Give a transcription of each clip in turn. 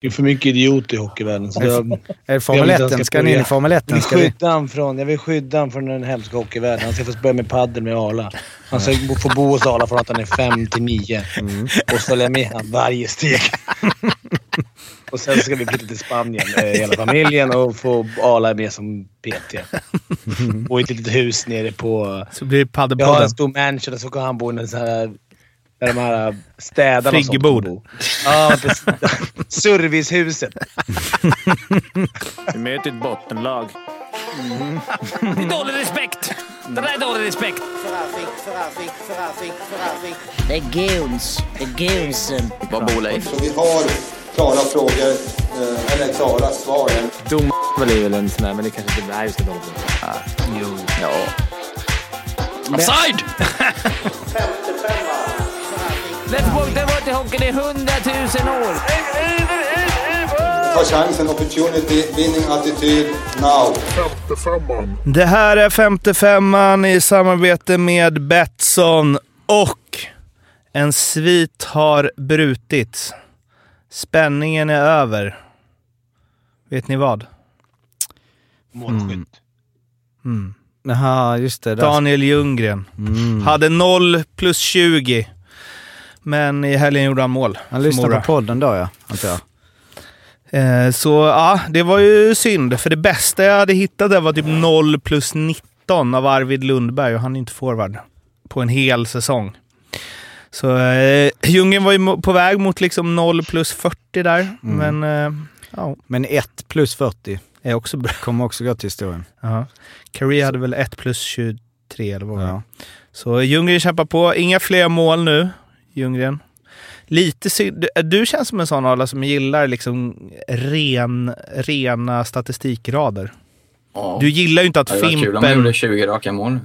Det är för mycket idioter i hockeyvärlden. Så jag, Är det Formel Jag vill att 1? han ska Ska ni in i. Formel 1? jag, vill skydda han från, jag vill skydda han från den hemska hockeyvärlden. Han ska få börja med padel med Arla. Han ska få bo hos Arla från att han är fem till nio. Och följa med han varje steg. och sen ska vi flytta till Spanien med hela familjen och få Arla med som PT. Och i ett litet hus nere på... Så blir det Jag har en stor mansion och så kan han bo i en sån här... Där de här städarna och sånt Friggebod. Ja. Servicehuset. Vi möter ett bottenlag. Det är dålig respekt! Det där är dålig respekt. Det är goons. Det är goonsen. Vad bor Leif? Så vi har klara frågor, eh, eller klara svar. Dom är väl en sån där, men det kanske inte... Nej, vi ska dra Jo. Ja. Offside! Let's walk the water hockey i hundratusen år. Ta chansen, opportunity, winning attityd, now. Det här är femte femman i samarbete med Betsson och en svit har brutits. Spänningen är över. Vet ni vad? Målskytt. Jaha, just det. Där. Daniel Ljunggren. Hade 0 plus 20. Men i helgen gjorde han mål. Han Mora. på podden då ja, antar jag. Eh, så ja, det var ju synd. För det bästa jag hade hittat där var typ 0 plus 19 av Arvid Lundberg och han är inte forward på en hel säsong. Så eh, Ljunggren var ju på väg mot liksom 0 plus 40 där, men eh, ja, Men 1 plus 40 är också bra. kommer också gå till historien. Ja. Carey hade väl 1 plus 23 eller vad. Ja. Så Ljunggren kämpar på. Inga fler mål nu, Ljunggren. Lite synd. Du- Du känns som en sån alla som gillar liksom ren, rena statistikrader. Ja. Du gillar ju inte att det hade varit kul om Fimpen... gjorde 20 raka mål.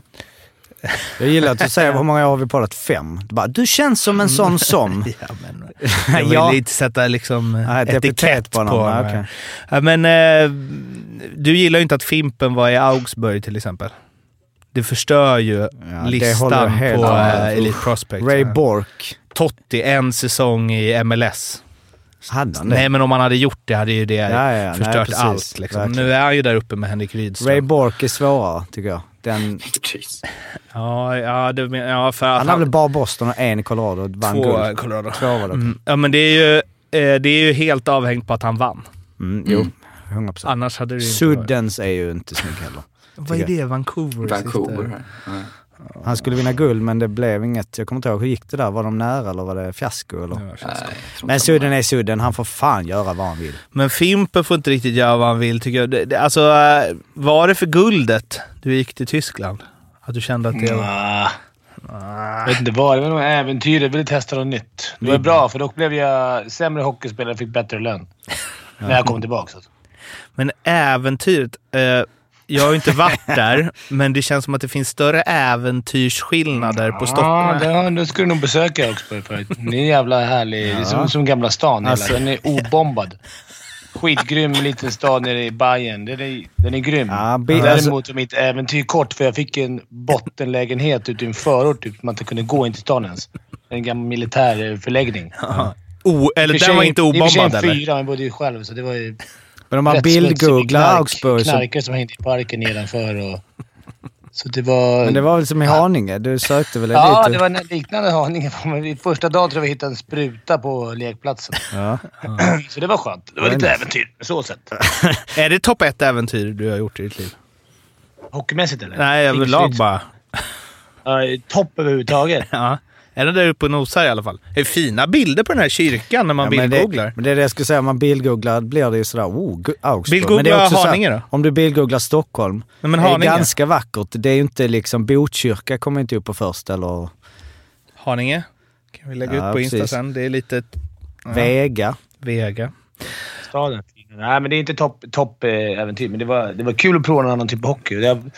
Jag gillar att du säger hur många har vi poddat? Fem. Du, bara, du känns som en sån som. Ja, men, jag vill Ja. inte sätta liksom ett epitet etikett på på honom. honom. Ja, okej. Ja, men eh, du gillar ju inte att Fimpen var i Augsburg till exempel. Det förstör ju jag listan på eh, Elite Prospect. Ray Ja. Bork. Totti, en säsong i MLS. Hade han det? Nej, men om han hade gjort det hade ju det Ja, ja, ja. förstört Nej, precis. allt. Liksom. Nu är han ju där uppe med Henrik Rydström. Ray Bork är svårare, tycker jag. Den, Precis. Ja, ja, det, men- ja, för att han har väl bara Boston och en i Colorado och vann två guld. Colorado. Två var det. Mm. Ja, men det är, ju, eh, det är ju helt avhängt på att han vann. Mm, jo, 100 procent. Annars hade det ju inte varit. Suddens är ju inte snygg heller. Vad är det? Vancouver? Vancouver. Ja. Han skulle vinna guld men det blev inget. Jag kommer inte ihåg, hur gick det där? Var de nära eller var det fiasko? Eller? Ja, Nej, Men Sudden är Sudden, han får fan göra vad han vill. Men Fimpen får inte riktigt göra vad han vill tycker jag. Det, det, alltså, eh, var det för guldet du gick till Tyskland? Att du kände att det var... Ah. Jag vet inte vad. Det var nog äventyr. Jag ville testa något nytt. Det var bra, för då blev jag sämre hockeyspelare och fick bättre lön. När jag kom tillbaka. Men äventyret... Eh, jag har inte varit där, men det känns som att det finns större äventyrsskillnader på Stockholm. Ja, då skulle du nog besöka förut. Det är en jävla härlig... Det är som, som gamla stan. Alltså-. Den är obombad. Skitgrym liten stad nere i Bayern. Den är, den är grym. Ja, bi- Däremot är mitt äventyr kort, för jag fick en bottenlägenhet ute i en förort typ, man inte kunde gå in till stan ens. En gammal militär förläggning. O, eller den var inte I och för sig obombad en eller? fyra, men bodde ju själv, så det var ju... Men om man bildgooglar Augsburg så... Knarkare som hängde i parken nedanför och... Så det var... Men det var väl som i Haninge? Du sökte väl Ja, dit? det var en liknande Haninge. Men Första dagen tror jag vi hittade en spruta på lekplatsen. Ja. Så det var skönt. Det var lite äventyr på så sätt. Är det topp ett äventyr du har gjort i ditt liv? Hockeymässigt eller? Nej, överlag bara. Ja, topp överhuvudtaget. Ja. Är det där uppe och nosar i alla fall? Det är fina bilder på den här kyrkan när man Ja, men bildgooglar. det, men det är det jag skulle säga, om man bildgooglar blir det ju sådär, oh, Augsburg. Bildgoogla det Haninge då? Om du bildgooglar Stockholm, Nej, men det är Haninge. ganska vackert. Det är ju inte liksom, Botkyrka kommer inte upp på först eller Haninge. Kan vi lägga Ja, ut på Insta precis. sen. Det är lite Vega. Vega. Staden. Nej, men det är inte topp top, eh, äventyr, men det var, det var kul att prova någon annan typ av hockey. Jag,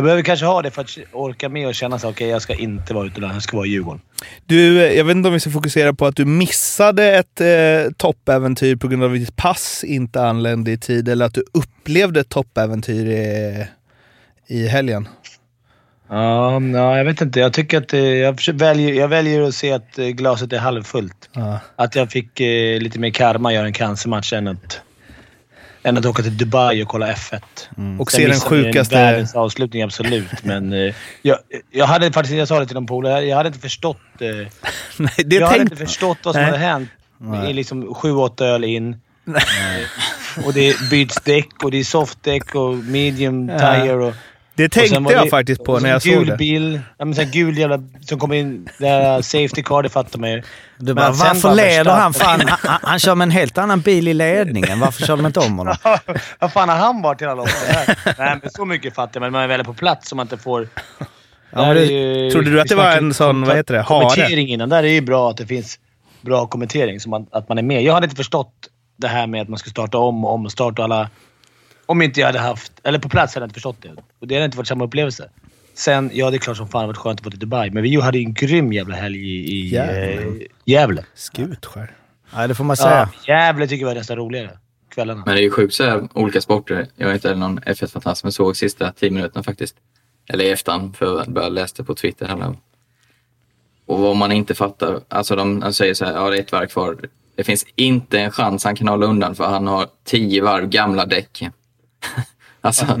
jag behöver kanske ha det för att orka med och känna så okej, jag ska inte vara där. Jag ska vara i Djurgården. Du, eh, jag vet inte om vi ska fokusera på att du missade ett eh, toppäventyr på grund av att ditt pass inte anlände i tid eller att du upplevde ett toppäventyr i, i helgen. Ja, ja, jag vet inte. Jag tycker att eh, jag, väljer, jag väljer att se att eh, glaset är halvfullt. Ja. Att jag fick eh, lite mer karma att göra en cancermatch än att, än att åka till Dubai och kolla F1. Och Sen se den sjukaste... Världens avslutning, absolut. Men eh, jag, jag hade faktiskt, jag sa det till de polare, jag hade inte förstått... Eh, Nej, det jag hade inte förstått vad som Nej. hade hänt. I liksom sju, åtta öl in. Eh, och det byts däck och det är softdäck och medium tire. Och, Det sen tänkte var jag det- faktiskt på så när jag såg det. bil. Ja, men så här gul jävla... Som kommer in. Det här safety car, det fattar man ju. Du bara, sen varför leder han? Fan, han, han kör med en helt annan bil i ledningen. Varför kör de inte om honom? Vad fan har han varit hela loppet? Nej, men så mycket fattar. Men man är väl på plats som man inte får... Ja, men Där det- ju- Trodde du att det var en sån, vad heter det? Kommentering innan. Där är det ju bra att det finns bra kommentering. Så man, att man är med. Jag hade inte förstått det här med att man ska starta om och omstarta alla... Om inte jag hade haft... Eller på plats hade jag inte förstått det. Och det hade inte varit samma upplevelse. Sen, ja det är klart som fan det varit skönt att vara till Dubai. Men vi hade ju en grym jävla helg i, i eh, Gävle. Skutskär. Nej, det får man säga. Ja, Gävle tycker jag var nästan roligare. Kvällarna. Men det är ju sjukt så här, olika sporter. Jag är inte någon F1-fantast, men såg sista tio minuterna faktiskt. Eller i efterhand, för jag började läste på Twitter. Här. Och vad man inte fattar, alltså de, de säger så här, ja det är ett varv kvar. Det finns inte en chans han kan hålla undan för han har tio varv gamla däck. alltså, så-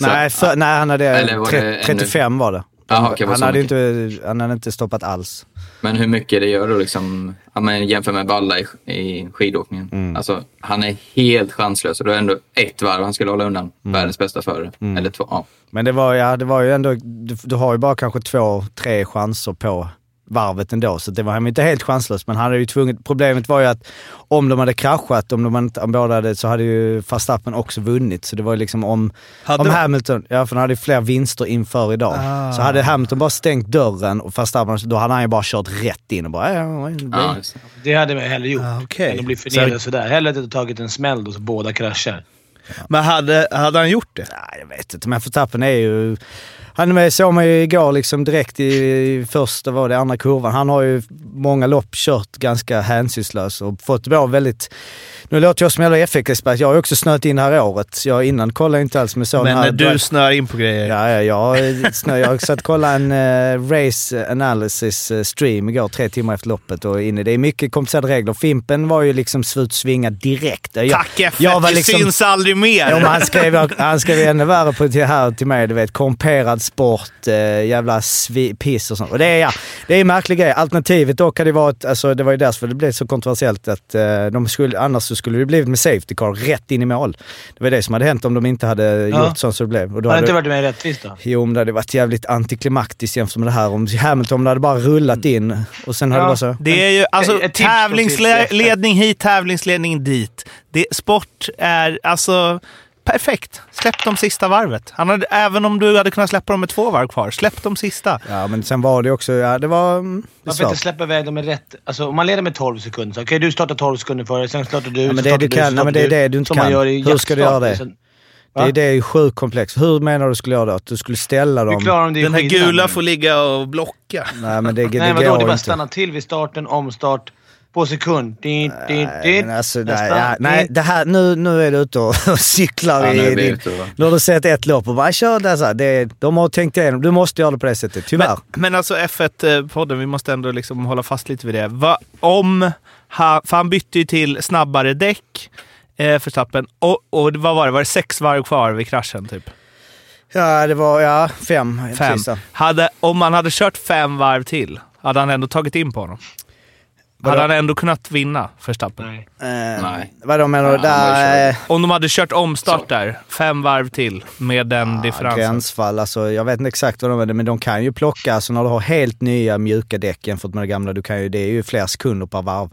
Nej, för, nej, han hade... Var det tre- ännu- 35 var det. Jaha, okej, vad han, hade inte, han hade inte stoppat alls. Men hur mycket det gör då liksom, ja, men jämför med Balla i, i skidåkningen. Mm. Alltså, han är helt chanslös och då är det ändå ett varv han skulle hålla undan Mm. världens bästa förare. Eller två, ja. Men det var, ja, det var ju ändå... Du, du har ju bara kanske två, tre chanser på varvet ändå, så det var han inte helt chanslös. Men han hade ju tvunget, problemet var ju att om de hade kraschat, om de inte båda hade, så hade ju Verstappen också vunnit. Så det var ju liksom om, Hade om Hamilton, ja för han hade ju fler vinster inför idag. Ah. Så hade Hamilton bara stängt dörren och Verstappen, då hade han ju bara kört rätt in och bara... Ja, Ja, just det. Det hade jag hellre gjort. Ah, okej. Än att bli förnedrad sådär. Hellre att jag tagit en smäll då så båda kraschar. Men hade, hade han gjort det? Nej, jag vet inte. Men Verstappen är ju... Han såg man ju igår liksom direkt i första, var det andra kurvan. Han har ju många lopp kört ganska hänsynslös och fått vara väldigt... Nu låter jag som en F1-expert. Jag har ju också snöat in det här året. Jag innan kollade inte alls med så Men när du snör in på grejer. Ja, ja, jag, snö, jag satt och kolla en eh, race analysis eh, stream igår, tre timmar efter loppet och inne. Det är mycket komplicerade regler. Fimpen var ju liksom slutsvinga direkt. Jag, Tack F1, jag var det liksom- syns aldrig mer! Ja, han skrev, han skrev ännu värre på det här till mig. Du vet, korrumperad sport, eh, jävla svi, piss och sånt. Och det är, ja, det är en märklig grej. Alternativet dock hade varit, alltså det var ju därför det blev så kontroversiellt att eh, de skulle, annars så skulle det blivit med safety car rätt in i mål. Det var det som hade hänt om de inte hade Ja. gjort så som det blev. Och då Hade det inte varit mer rättvist då? Jo, men det hade varit jävligt antiklimaktiskt jämfört med det här. Om Hamilton hade bara rullat in och sen hade Ja. det bara så... Det är ju alltså tävlingsledning hit, tävlingsledning dit. Det, sport är alltså perfekt. Släpp dem sista varvet. Han hade, även om du hade kunnat släppa dem med två varv kvar, släpp dem sista. Ja, men sen var det också, ja det var... mm, Det Varför svårt. inte släppa iväg dem med rätt... Alltså om man leder med 12 sekunder så okej du startar 12 sekunder före, sen startar du, Ja, men det startar du du, kan- nej, men det är det du inte kan. Hur ska du göra det? Sen- Det är, det är ju sjukt komplext. Hur menar du skulle göra det? Att du skulle ställa dem? De det Den här gula får ligga och blocka. Nej, men det, det Nej går vadå, det är bara inte. stanna till vid starten, omstart, på sekund. Din, din, Nej, din. men alltså, nej, ja, nej, det här, nu, nu är du ute och cyklar Ja, nu i vi din... Nu har du sett ett lopp och bara kör det så. Det, de har tänkt igenom. Du måste göra det på det sättet, tyvärr. Men, men alltså F1-podden, vi måste ändå liksom hålla fast lite vid det. Va, om han, för han bytte ju till snabbare däck eh, för Stappen. Och, och det- vad var det? Var det sex varv kvar vid kraschen typ? Ja, det var ja, fem. Fem. Hade, om man hade kört fem varv till, hade han ändå tagit in på honom? Hade han ändå kunnat vinna för Stappen? Nej. Eh, Nej. Vadå menar du? Han Där, eh, Om de hade kört omstart där, fem varv till med den Ja, differensen. gränsfall. Alltså, jag vet inte exakt vad de är, men de kan ju plocka, alltså när du har helt nya mjuka däck jämfört med de gamla, du kan ju, det är ju flera sekunder per varv.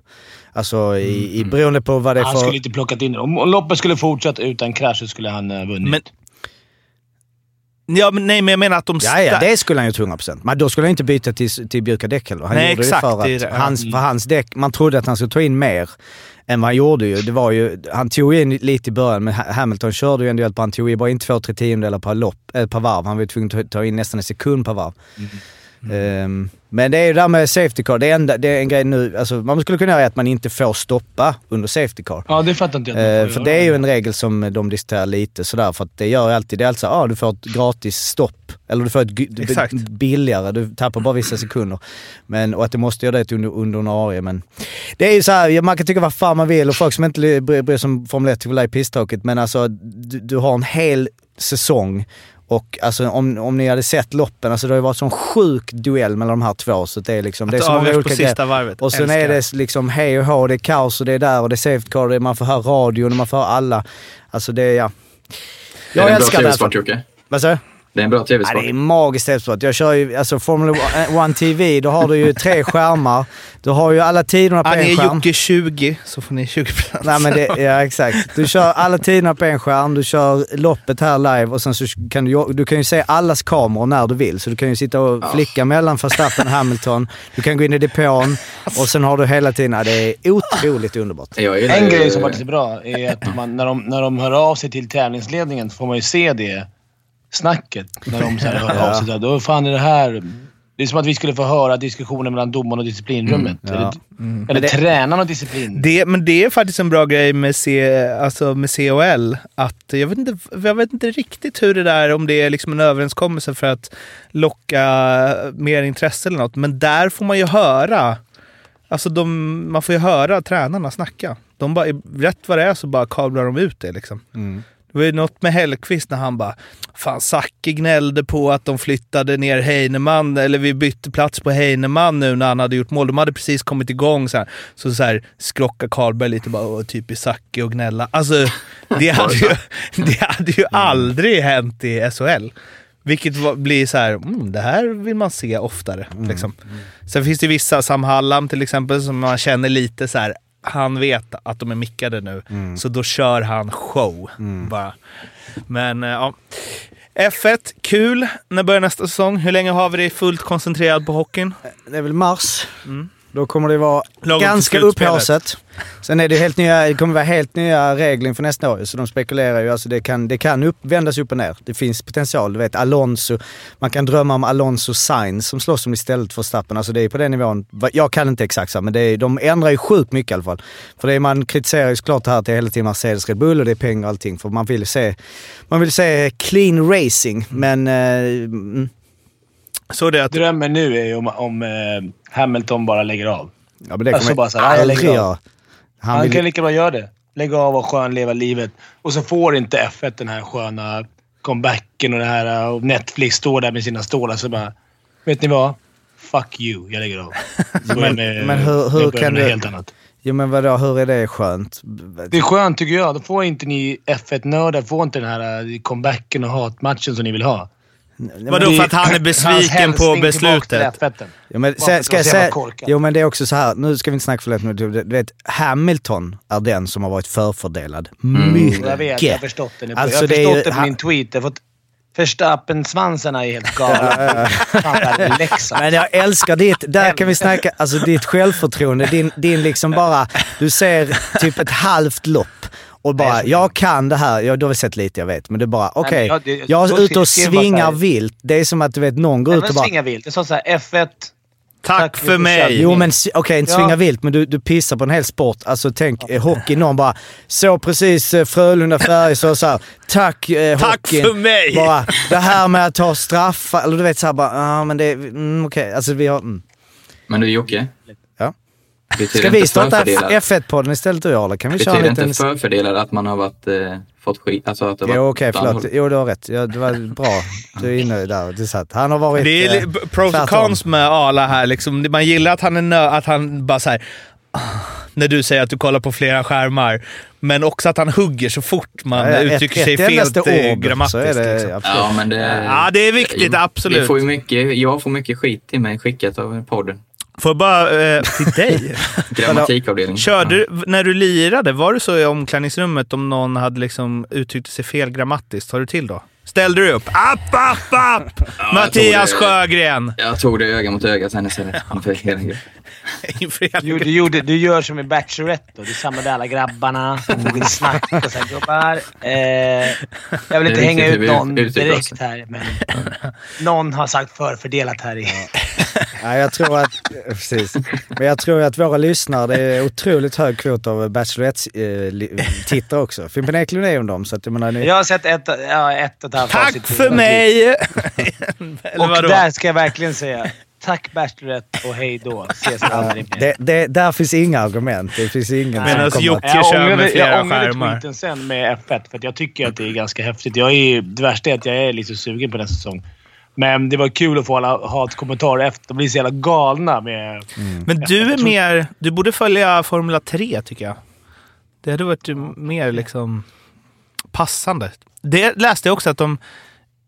Alltså i, i, beroende på vad det är Han för... skulle inte plockat in. Om loppet skulle fortsatt utan krasch så skulle han uh, vunnit. Men- Ja, men nej, men jag menar att de... Ja, ja, det skulle han ju till 100%. Men då skulle han inte byta till, till mjuka däck heller. Han Nej, gjorde exakt, det för att hans, för hans däck, man trodde att han skulle ta in mer än vad han gjorde ju. Det var ju han tog in lite i början, men Ha- Hamilton körde ju ändå hjälp. Han tog in bara in två, tre tiondelar per lopp, äh, per varv. Han var ju tvungen att ta- in nästan en sekund per varv. Ehm, men det är ju det där med safety car. Det är, enda, det är en grej nu, alltså, man skulle kunna göra att man inte får stoppa under safety car. Ja, det fattar inte jag. Eh, får för det är ju en regel som de diskuterar lite sådär, för att det gör alltid, det är alltså, ah, du får ett gratis stopp, eller du får ett Exakt. billigare, du tappar bara vissa sekunder. Men, och att du måste göra det under, under en AE, men det är ju så här, ja, man kan tycka vad fan man vill och folk som inte bryr bryr sig om Formel 1 tycker väl det är pisstråkigt, men alltså du, du har en hel säsong och alltså om, om ni hade sett loppen, alltså det har ju varit sån sjuk duell mellan de här två så det är liksom... Att det är det så många avgörs på olika sista varvet. Och sen Älskar är det liksom hej och hå, det är kaos och det är där och det är safety car, det är, man får höra radion och man får höra alla. Alltså det är, ja. Det Jag är en bra älskar det. här. tv-sport Jocke. Vad sa du? Det är en bra Ja, tv-sport. det är magiskt tv-sport. Jag kör ju, alltså Formula 1 TV, då har du ju tre skärmar. Du har ju alla tiderna på Han en är skärm. Jocke 20 så får ni 20 Nej, men det, ja, exakt. Du kör alla tiderna på en skärm, du kör loppet här live och sen så kan du, du kan ju se allas kameror när du vill. Så du kan ju sitta och flicka mellan Verstappen och Hamilton. Du kan gå in i depån och sen har du hela tiden... Ja, det är otroligt underbart. En grej som faktiskt är bra är att man, när, de, när de hör av sig till tävlingsledningen så får man ju se det snacket. När de så här hör av sig. där. Då fan är det här... Det är som att vi skulle få höra diskussionen mellan domaren och disciplinrummet. ja. Eller, eller tränaren och disciplin. Det, men det är faktiskt en bra grej med, C, alltså med COL. Att jag, vet inte, jag vet inte riktigt hur det där, om det är liksom en överenskommelse för att locka mer intresse eller något. Men där får man ju höra. Alltså de, man får ju höra tränarna snacka. De bara, rätt vad det är så bara kablar de ut det liksom. Det var ju något med Hellqvist när han bara Fan Zacke gnällde på att de flyttade ner Heinemann, eller vi bytte plats på Heinemann nu när han hade gjort mål. De hade precis kommit igång så här. Så, så här skrockade Karlberg lite bara, Åh, typiskt Zacke och gnälla. Alltså, det hade ju, det hade ju aldrig hänt i SHL. Vilket var, blir så här, mm, det här vill man se oftare. Liksom. Sen finns det vissa, Sam Hallam till exempel, som man känner lite så här. Han vet att de är mickade nu, så då kör han show. Bara. Men eh, ja. F1, kul. När börjar nästa säsong? Hur länge har vi det fullt koncentrerat på hockeyn? Det är väl mars. Då kommer det vara Lagom ganska upphauset. Sen är det, helt nya, det kommer vara helt nya regler inför nästa år. Så de spekulerar ju. Alltså det kan, det kan upp, vändas upp och ner. Det finns potential. Du vet Alonso. Man kan drömma om Alonso Sainz som slåss om istället för Stappen. Alltså det är på den nivån. Jag kan inte exakt så, men det är, de ändrar ju sjukt mycket i alla fall. För det är, man kritiserar ju såklart det här till hela tiden Mercedes Red Bull och det är pengar och allting. För man vill se, man vill se clean racing. Men eh, mm, Så det att Drömmen nu är ju om, om eh, Hamilton bara lägger av. ja, men det Alltså kommer bara så här, jag lägger aldrig av. göra. Han, vill- kan lika bra göra det. Lägga av och skön, leva livet. Och så får inte F1 den här sköna comebacken och det här och Netflix står där med sina stålar så bara... Vet ni vad? Fuck you. Jag lägger av. Men- med, men hur- hur kan du- helt annat. Jo men vadå, hur är det skönt? Det är skönt tycker jag. Då får inte ni F1-nördar får inte den här eh, comebacken och hatmatchen som ni vill ha. Vadå, för att han är besviken på beslutet? till F1. Jo men, sen, ska jag säga, jo men det är också så här. nu ska vi inte snacka för lätt men du vet Hamilton är den som har varit förfördelad. Mycket. Jag vet, jag har förstått det nu. Alltså, jag har det är förstått det på min tweet. Jag har fått Verstappen-svansarna är helt galna. Men jag älskar ditt, där kan vi snacka, alltså ditt självförtroende, din, din liksom bara, du ser typ ett halvt lopp och bara, jag kan det här, jag, du har väl sett lite jag vet, men du bara, okej, jag- det- jag då är ute och jag svingar vilt. Det är som att du vet, någon går Nej, ut och bara, svinga vilt. Jag sa såhär, F1. Tack Tack för mig! Jo men okej, inte Ja. svinga vilt, men du, du pissar på en hel sport. Alltså tänk eh, hockey, någon bara så precis eh, Frölunda Färjestad så här, tack eh, Tack hockeyn. för mig! Bara, det här med att ta straffar, eller du vet såhär bara, ja ah, men det, mm, okej, alltså vi har, mm. Men du Jocke. Ska vi starta förfördelad- F1-podden istället du Arla? Kan vi köra Betyder en inte liten... förfördelad att man har varit, eh, fått skit? Alltså att det Jo okej, andra förlåt. Jo du har rätt. Ja, det var bra. Du är inne där. Du satt. Han har varit... Det är eh, pros och cons med Arla här. Liksom. Man gillar att han är nö- att han bara så här. "Ah", När du säger att du kollar på flera skärmar. Men också att han hugger så fort man Ja, ja, uttrycker ett, sig ett fel ord, grammatiskt. så är det liksom. Ja, men det... Ja, det är viktigt, Vi absolut. får mycket, jag får mycket skit till mig skickat av podden. Får jag bara... Eh, till dig? Grammatikavdelningen. Körde, du- När du lirade, var det så i omklädningsrummet om någon hade liksom uttryckt sig fel grammatiskt? Tar du till då? Ställde du upp? App, app, app! Mattias tog det. Sjögren! Jag tog det öga mot öga sen istället. Du, du, gjorde, du gör som i Bachelorette då. Du samlade alla grabbarna, tog ett snack och sen gubbar. Eh, jag vill inte hänga ut någon direkt här, men någon har sagt förfördelat här i. Ja, jag tror att, precis. Men jag tror att våra lyssnare, det är otroligt hög kvot av Bachelorette-tittare också. Fimpen Eklund är ju dem, så att jag menar... Ni, Jag har sett ett, ja, ett och ett halvt Tack för mig! Och vadå? där ska jag verkligen säga tack Bachelorette och hej då. Ses aldrig mer. det, det, där finns inga argument. Det finns ingen Medan kommer Jocke kör med flera jag ångrade skärmar. tweeten sen med F1 för att jag tycker att det är ganska häftigt. Jag är, det värsta är att jag är lite sugen på nästa säsong. Men det var kul att få alla hatkommentarer efter. De blir så jävla galna med... Men du är mer... Du borde följa Formula 3 tycker jag. Det hade varit mer liksom passande. Det läste jag också att de...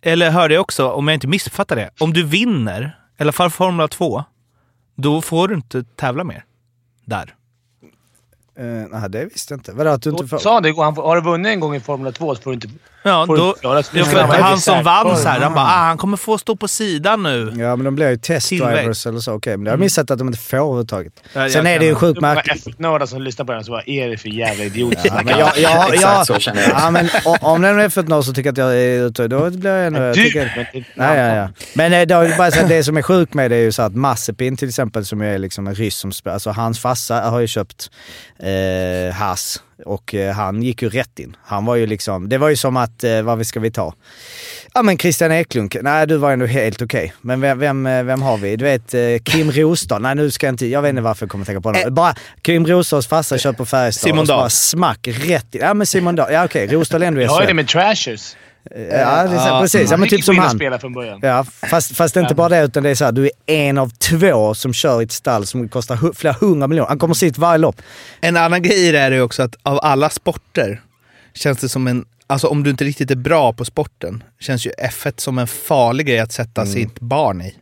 Eller hörde jag också, om jag inte missuppfattar det. Om du vinner, i alla fall Formula 2, då får du inte tävla mer. Där. Uh, nej, det visste jag inte. Vadå, att du inte får... Sa han det? Han Har du vunnit en gång i Formula 2 så får du inte... Ja, då, för Han som vann så här, det. han bara ah, han kommer få stå på sidan nu. Ja, men de blir ju testdrivers eller så. Okej, men jag har missat att de inte får överhuvudtaget. Ja, Sen är det ju sjukt märkligt. F1-nördar som lyssnar på den så vad är det för jävla idioter Ja, men jag, jag, Exakt jag, så känner jag ja, men om den är F1 så tycker jag att jag är ute. Då blir jag ännu... jag Du! tycker- men det- Nej, ja, ja. Men eh, då, är det bara så det som är sjukt med det är ju så att Mazepin till exempel, som är liksom en ryss som spelar, alltså hans farsa har ju köpt eh, Haas och eh, han gick ju rätt in. Han var ju liksom, det var ju som att, eh, vad ska vi ta? Ja men Christian Eklund, nej du var ändå helt okej. Men vem, vem, eh, vem har vi? Du vet eh, Kim Rostad, nej nu ska jag inte, jag vet inte varför jag kommer tänka på honom. Bara Kim Rostads farsa köper Färjestad Simon Dahl. smack rätt in. Ja men Simon Dahl, ja okej, Rostad är ändå Jag har det SHL. med Trashers. Ja, det är så, precis. Ja, men typ som han. spela från början. Ja, fast, fast det är inte bara det, utan det är så här, du är en av två som kör i ett stall som kostar hu- flera hundra miljoner. Han kommer sitt varje lopp. En annan grej i det är ju också att av alla sporter känns det som en... Alltså om du inte riktigt är bra på sporten känns ju F1 som en farlig grej att sätta sitt barn i.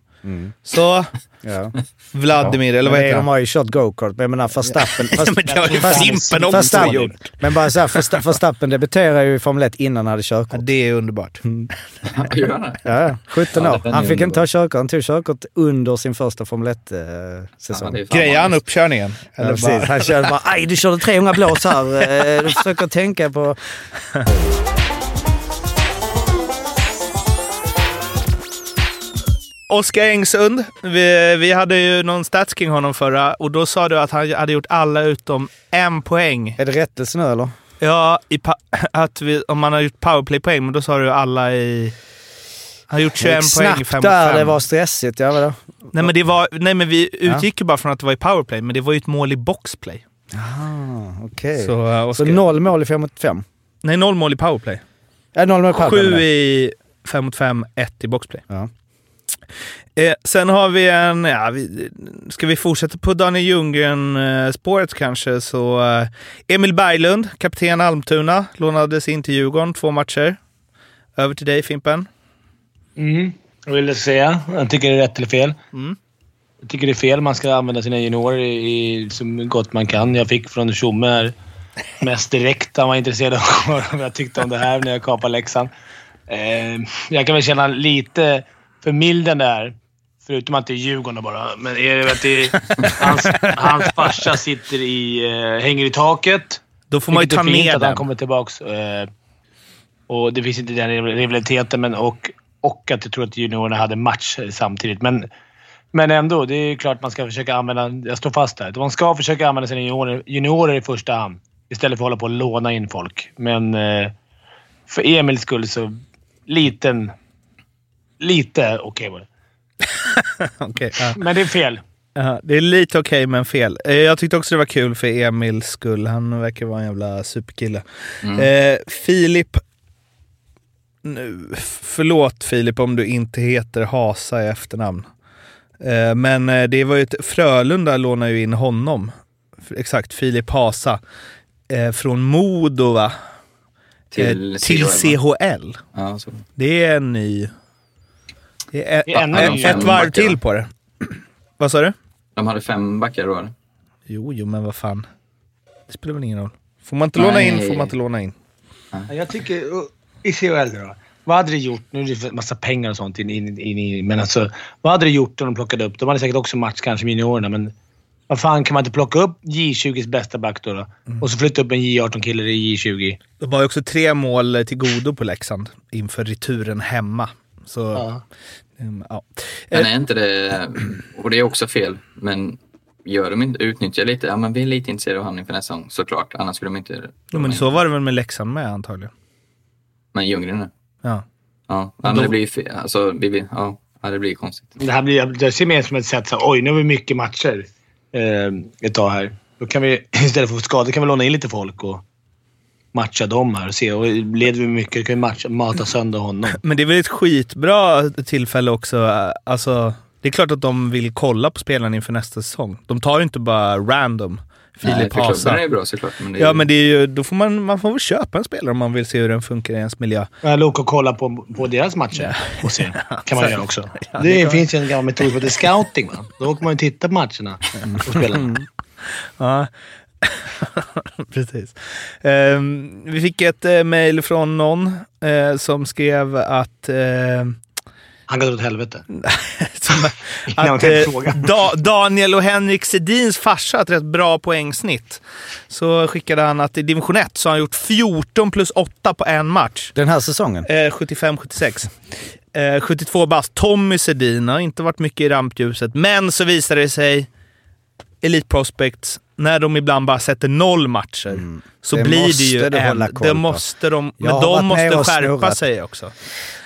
Så, Ja. Vladimir, eller vad heter de han? har ju kört go-kart, men jag menar Verstappen... Ja, men det har ju fast- Fimpen också Verstappen- gjort. Men bara såhär, Versta- Verstappen debuterade ju i Formel 1 innan han hade körkort. Ja, det är underbart. Det? Ja, ja, 17 Ja, år. Han fick inte ta underbar. körkort. Han tog körkort under sin första Formel 1-säsong. Ja, det är fan Grejar han uppkörningen? Ja, Eller precis. bara, Han körde bara aj du körde 300 blås här. Eh, Du försöker tänka på... Oskar Engsund, vi, vi hade ju någon stats kring honom förra och då sa du att han hade gjort alla utom en poäng. Är det rättelse nu eller? Ja, att vi, om man har gjort powerplay-poäng, men då sa du alla i... Han har gjort 21 poäng i Snabbt 5 där, mot det 5. var stressigt. Ja, vadå? Nej, men, det var, nej, men vi utgick ju bara från att det var i powerplay, men det var ju ett mål i boxplay. Ah, okej. Så, uh, Så noll mål i 5 mot 5? Nej, noll mål i powerplay. Ja, noll mål i powerplay, Sju i 5 mot 5, ett i boxplay. Ja. Eh, sen har vi en... Ja, vi, ska vi fortsätta på Daniel Ljunggren-spåret kanske? Så eh, Emil Berglund, kapten Almtuna, lånades in till Djurgården två matcher. Över till dig Fimpen. Mm. Jag vill säga. Jag tycker det är rätt eller fel. Mm. Jag tycker det är fel. Man ska använda sina juniorer i, så gott man kan. Jag fick från Tjomme här mest direkt. Han var intresserad av vad jag tyckte om det här när jag kapade läxan. Eh, jag kan väl känna lite förmildrande här. Förutom att det är Djurgården bara. Men är det att det är, hans, hans farsa sitter i, eh, hänger i taket. Då får man ju ta fint ner att han den. kommer tillbaks. Eh, och det finns inte den rivaliteten, men och, och att jag tror att juniorerna hade match samtidigt. Men, men ändå, det är klart man ska försöka använda... Jag står fast där. Man ska försöka använda sina juniorer, juniorer i första hand. Istället för att hålla på och låna in folk. Men eh, för Emils skull så... Liten... Lite okej var det. Okej, ja. Men det är fel. Ja, det är lite okej, men fel. Eh, Jag tyckte också det var kul för Emils skull. Han verkar vara en jävla superkille. Eh, Filip... Nu, förlåt Filip om du inte heter Hasa i efternamn. Eh, men eh, det var ju ett, Frölunda lånade ju in honom. F- Exakt, Filip Hasa. Eh, från Modo va? Till eh, till CHL. Ja, så. Det är en ny... Det är, Det är ännu ett, varv till på det. Vad sa du? De hade fem backar då, eller? Jo, jo, men vad fan. Det spelar väl ingen roll. Får man inte låna in Nej. får man inte låna in. Jag tycker... I CHL då. Vad hade det gjort? Nu är det massa pengar och sånt in, in, in, in, men alltså, vad hade det gjort om de plockade upp... De hade säkert också match kanske med juniorerna, men vad fan kan man inte plocka upp J20s bästa back då? då? Och så flytta upp en J18-kille i J20. De har ju också tre mål till godo på Leksand inför returen hemma. Så, Ja. mm, ja. Men är inte det, och det är också fel, men gör de inte, utnyttjar lite, ja men vi är lite intresserade av honom inför nästa säsong såklart, annars skulle de inte... Jo, men så var det väl med Leksand med antagligen. Men Ljunggren nu? Ja. Ja, ja men det blir ju fel, alltså, vi ja, ja, det blir konstigt. Det här blir, det ser mer som ett sätt så oj, nu har vi mycket matcher eh, ett tag här. Då kan vi istället för skador kan vi låna in lite folk och matcha dem här och se. Och leder vi mycket kan vi matcha, mata sönder honom. Men det är väl ett skitbra tillfälle också. Alltså, det är klart att de vill kolla på spelarna inför nästa säsong. De tar ju inte bara random. Nej, Filip för klubben Hasa. är det bra såklart. Men det är Ja, men det är ju, då får man, man får väl köpa en spelare om man vill se hur den funkar i ens miljö. Eller åka och kolla på, på deras matcher och se. kan man göra också. Ja, det det kan- finns ju en gammal metod som heter scouting. Va? Då åker man ju titta på matcherna och spelarna. Ja, precis. Ehm, vi fick ett uh, mejl från någon eh, som skrev att... eh, Han går åt helvete. att eh, da, Daniel och Henrik Sedins farsa har ett rätt bra poängsnitt. Så skickade han att i division 1 så har han gjort 14 plus 8 på en match. Den här säsongen? Eh, 75-76. Eh, 72 bast. Tommy Sedin har inte varit mycket i rampljuset, men så visade det sig Elite Prospects, när de ibland bara sätter noll matcher, så Det blir det måste ju en. koll Det måste de, men de måste skärpa snurrat. sig också.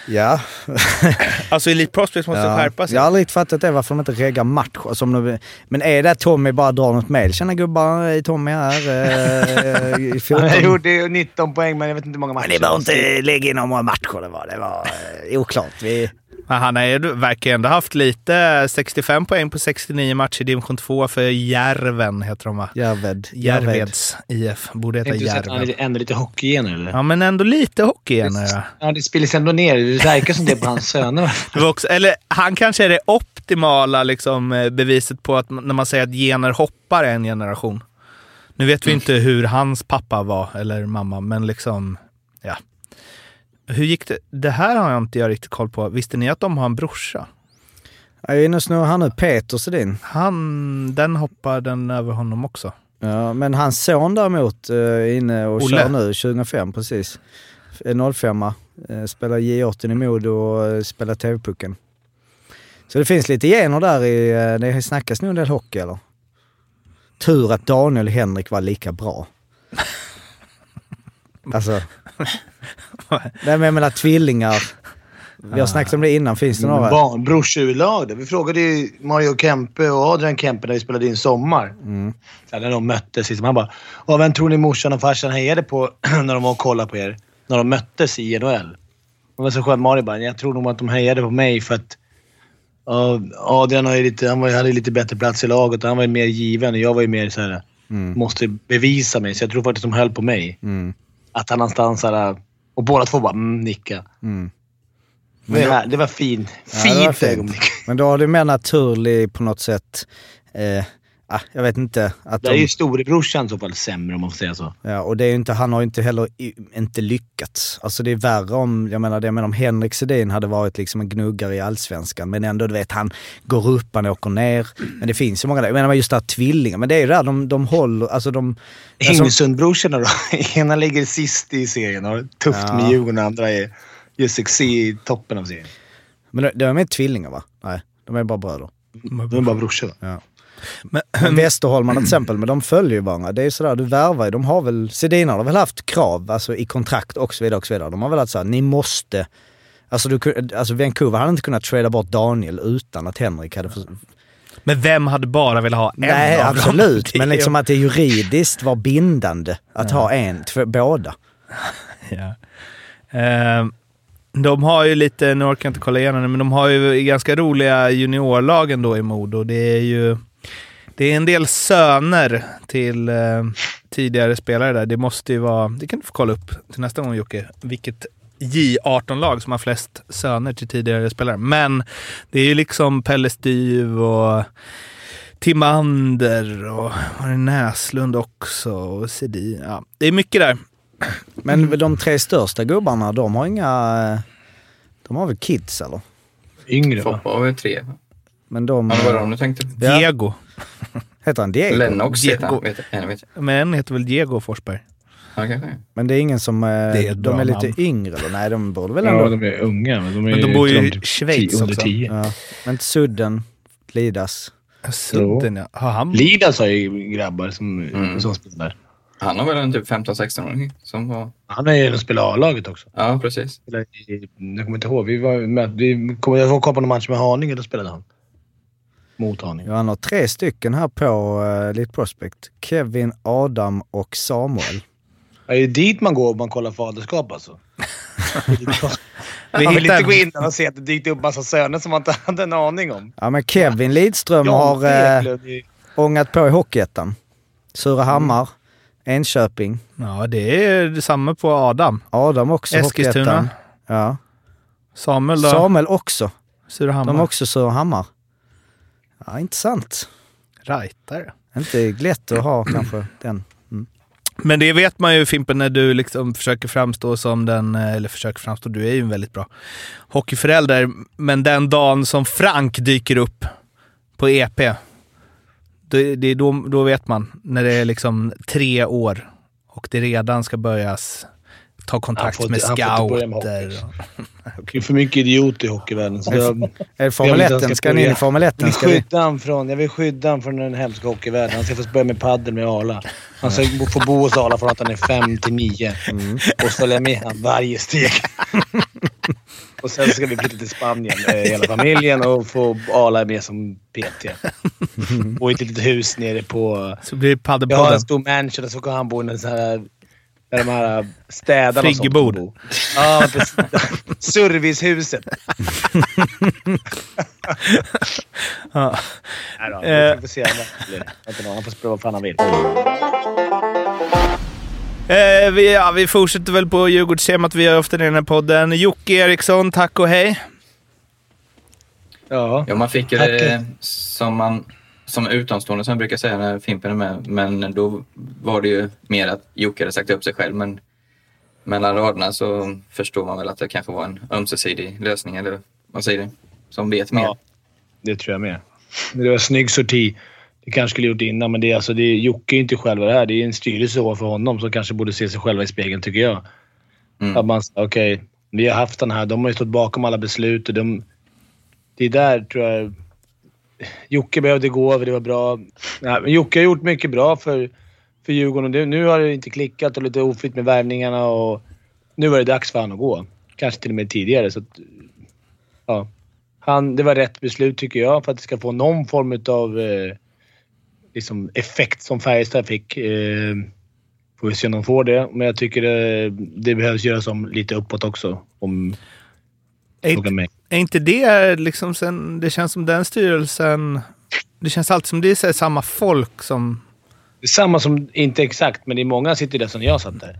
Ja. Alltså Elite Prospects måste ja. skärpa sig. Jag har aldrig fattat det, varför de inte reggar matcher. Som de, men är det att Tommy bara drar något mejl? Tjena gubbar, är Tommy här. Eh, i 14. Jag gjorde 19 poäng, men jag vet inte hur många matcher. Men ni behöver inte lägga in några matcher. Det var, det var eh, oklart. Vi, han har verkar ändå haft lite 65 poäng på 69 matcher i division 2 för Järven, heter de va? Järved. Järveds IF. Borde heta han Järven. är ändå lite hockeygener eller? Ja, men ändå lite hockey igen. Ja. Ja, det spelas ändå ner. Det verkar som det på hans söner. Det var också, eller han kanske är det optimala liksom, eh, beviset på att när man säger att gener hoppar en generation. Nu vet vi inte hur hans pappa var, eller mamma, men liksom. Hur gick det? Det här har jag inte jag riktigt koll på. Visste ni att de har en brorsa? Jag är inne och snurrar här nu. Peter Sedin. Han, den hoppar den över honom också. Ja, men hans son däremot eh, är inne och Olle. kör nu, 2005 precis. Är 05 eh, spelar J18 i Modo och eh, spelar TV-pucken. Så det finns lite gener där i, det snackas nog en del hockey eller? Tur att Daniel och Henrik var lika bra. Alltså. Nej men jag menar tvillingar. Vi har snackat om det innan, finns det några? Barn, brorsurlag. där. Vi frågade ju Mario Kempe och Adrian Kempe när vi spelade in Sommar. Mm. Här, när de möttes. Liksom. Han bara "Ja, “Vem tror ni morsan och farsan hejade på när de var och kollade på er? När de möttes i NHL?” Det var så skönt. Mario bara “Jag tror nog att de hejade på mig för att ja, Adrian har ju lite, han var, hade lite bättre plats i laget och han var ju mer given och jag var ju mer så här, måste bevisa mig. Så jag tror faktiskt de höll på mig. Mm. Att han någonstans så här, och båda två bara mm, nicka. Mm. Det var, det var fin, Ja, fint fint. ögonblick. Men då har du mer naturlig på något sätt, eh, ah, jag vet inte. Att Det är de, ju storebrorsan i så fall sämre om man får säga så. Ja, och det är inte, han har ju inte heller inte lyckats. Alltså det är värre om, jag menar, det, menar om Henrik Sedin hade varit liksom en gnuggare i allsvenskan, men ändå du vet han går upp, han åker ner. Men det finns ju många där, jag menar just det här tvillingar, men det är ju där de, de håller, alltså de... Alltså, Hängsundbrorsorna då? Ena ligger sist i serien och har tufft Ja. med Djurgården och andra är just succé i toppen av serien. men de, de är med tvillingar va? Nej, de är bara bröder. De är bara brorsor. Ja. Men, Västerholmarna till exempel, men de följer ju varandra. Det är sådär, du värvar ju. De har väl, Sedin har väl haft krav, alltså i kontrakt och så vidare och så vidare. De har väl haft såhär, ni måste... Alltså, du, alltså Vancouver hade inte kunnat trada bort Daniel utan att Henrik hade... För, men vem hade bara velat ha en nej, av dem? absolut. Men liksom att det juridiskt var bindande att ha en, två, båda. Ja. Eh, de har ju lite, nu orkar jag inte kolla igenom det, men de har ju ganska roliga juniorlagen då i Modo. Det är ju det är en del söner till eh, tidigare spelare där. Det måste ju vara, det kan du få kolla upp till nästa gång Jocke, vilket J18-lag som har flest söner till tidigare spelare. Men det är ju liksom Pelle Styv och Timander och var det Näslund också och Sedin. Ja, det är mycket där. Men de tre största gubbarna, de har inga... De har väl kids eller? Yngre va? Foppa har väl tre. Men de... Ja, vad var det du tänkte? Ja. Diego. Heter han Diego? Lennox heter Diego. han. Vet jag. Vet jag. Men en heter väl Diego Forsberg. Ja, kanske. Men det är ingen som... eh, är de är lite namn. yngre eller? Nej, de borde väl ändå... Ja, de är unga. Men de, är Men de bor ju i typ Schweiz tio- under också. tio. Ja. Men Sudden, Lidas. Sudden ja. Har han... Lidas har ju grabbar som, Mm. som spelar. Han har väl en typ 15-16-åring som var... Han är ju en spelar A-laget också. Ja, precis. Jag kommer inte ihåg. Vi var med, vi kommer jag kolla på någon match med Haninge. Då spelade han. Mot. Ja, han har tre stycken här på uh, Elite Prospect. Kevin, Adam och Samuel. Ja, Det är dit man går om man kollar faderskap alltså. Man vill inte gå in och se att det dykt upp massa söner som man inte hade en aning om. Ja, men Kevin Lidström har i- ångat på i Hockeyettan. Surahammar, Enköping. Ja, det är detsamma på Adam. Adam också Eskilstuna. Ja. Samuel då? Samuel också. Surahammar. De är också Surahammar. Ja, intressant. Rightare. Inte lätt att ha kanske den. Mm. Men det vet man ju Fimpen när du liksom försöker framstå som den, eh, eller försöker framstå, du är ju en väldigt bra hockeyförälder. Men den dagen som Frank dyker upp på EP, det, det då, då vet man. När det är liksom tre år och det redan ska börjas ta kontakt får med scouter. Det är för mycket idioter i hockeyvärlden. Så jag, Är Formel Jag vill inte 1? att Ska ni in i. Formel 1? jag, vill skydda han från, jag vill skydda han från den hemska hockeyvärlden. Han ska få börja med padel med Arla. Han ska bo- få bo hos Arla från att han är fem till nio. Och följa med han varje steg. och sen ska vi flytta till Spanien med hela familjen och få Arla med som PT. Och i ett litet hus nere på... Så blir det Jag har paddelpodden. en stor mansion och så kan han bo i en sån här... Där de här städarna och sånt Friggebod. Ja. Servicehuset. Ja. Nej då, Eh. vi får se. det Han får spela vad fan han vill. Eh, vi, ja, vi fortsätter väl på Djurgårdstemat vi gör ofta i den här podden. Jocke Eriksson, tack och hej. Ja. Ja, man fick ju det som man som utomstående som jag brukar säga när Fimpen är med. Men då var det ju mer att Jocke hade sagt upp sig själv. Men mellan raderna så förstår man väl att det kanske var en ömsesidig lösning. Eller vad säger du? Som vet mer. Ja. Det tror jag med. Det var snygg sorti. Det kanske skulle gjort innan, men det är, alltså, det är, Jocke är inte själva det här. Det är en styrelse för honom som kanske borde se sig själva i spegeln, tycker jag. Mm. Att man säger, okej, vi har haft den här. De har ju stått bakom alla beslut och de... Det är där, tror jag... Jocke behövde gå över, det var bra. Nej, men Jocke har gjort mycket bra för, för Djurgården. Och det, nu har det inte klickat och lite oflytt med värvningarna och nu var det dags för han att gå. Kanske till och med tidigare. Så att, ja. han, det var rätt beslut tycker jag för att det ska få någon form av eh, liksom effekt som Färjestad fick. Eh, får vi se om de får det. Men jag tycker det, det behövs göras om lite uppåt också. Om är, är inte det liksom sen, det känns som den styrelsen, det känns alltid som det är samma folk som, Det är samma som, inte exakt, men det är många sitter där som jag satt där.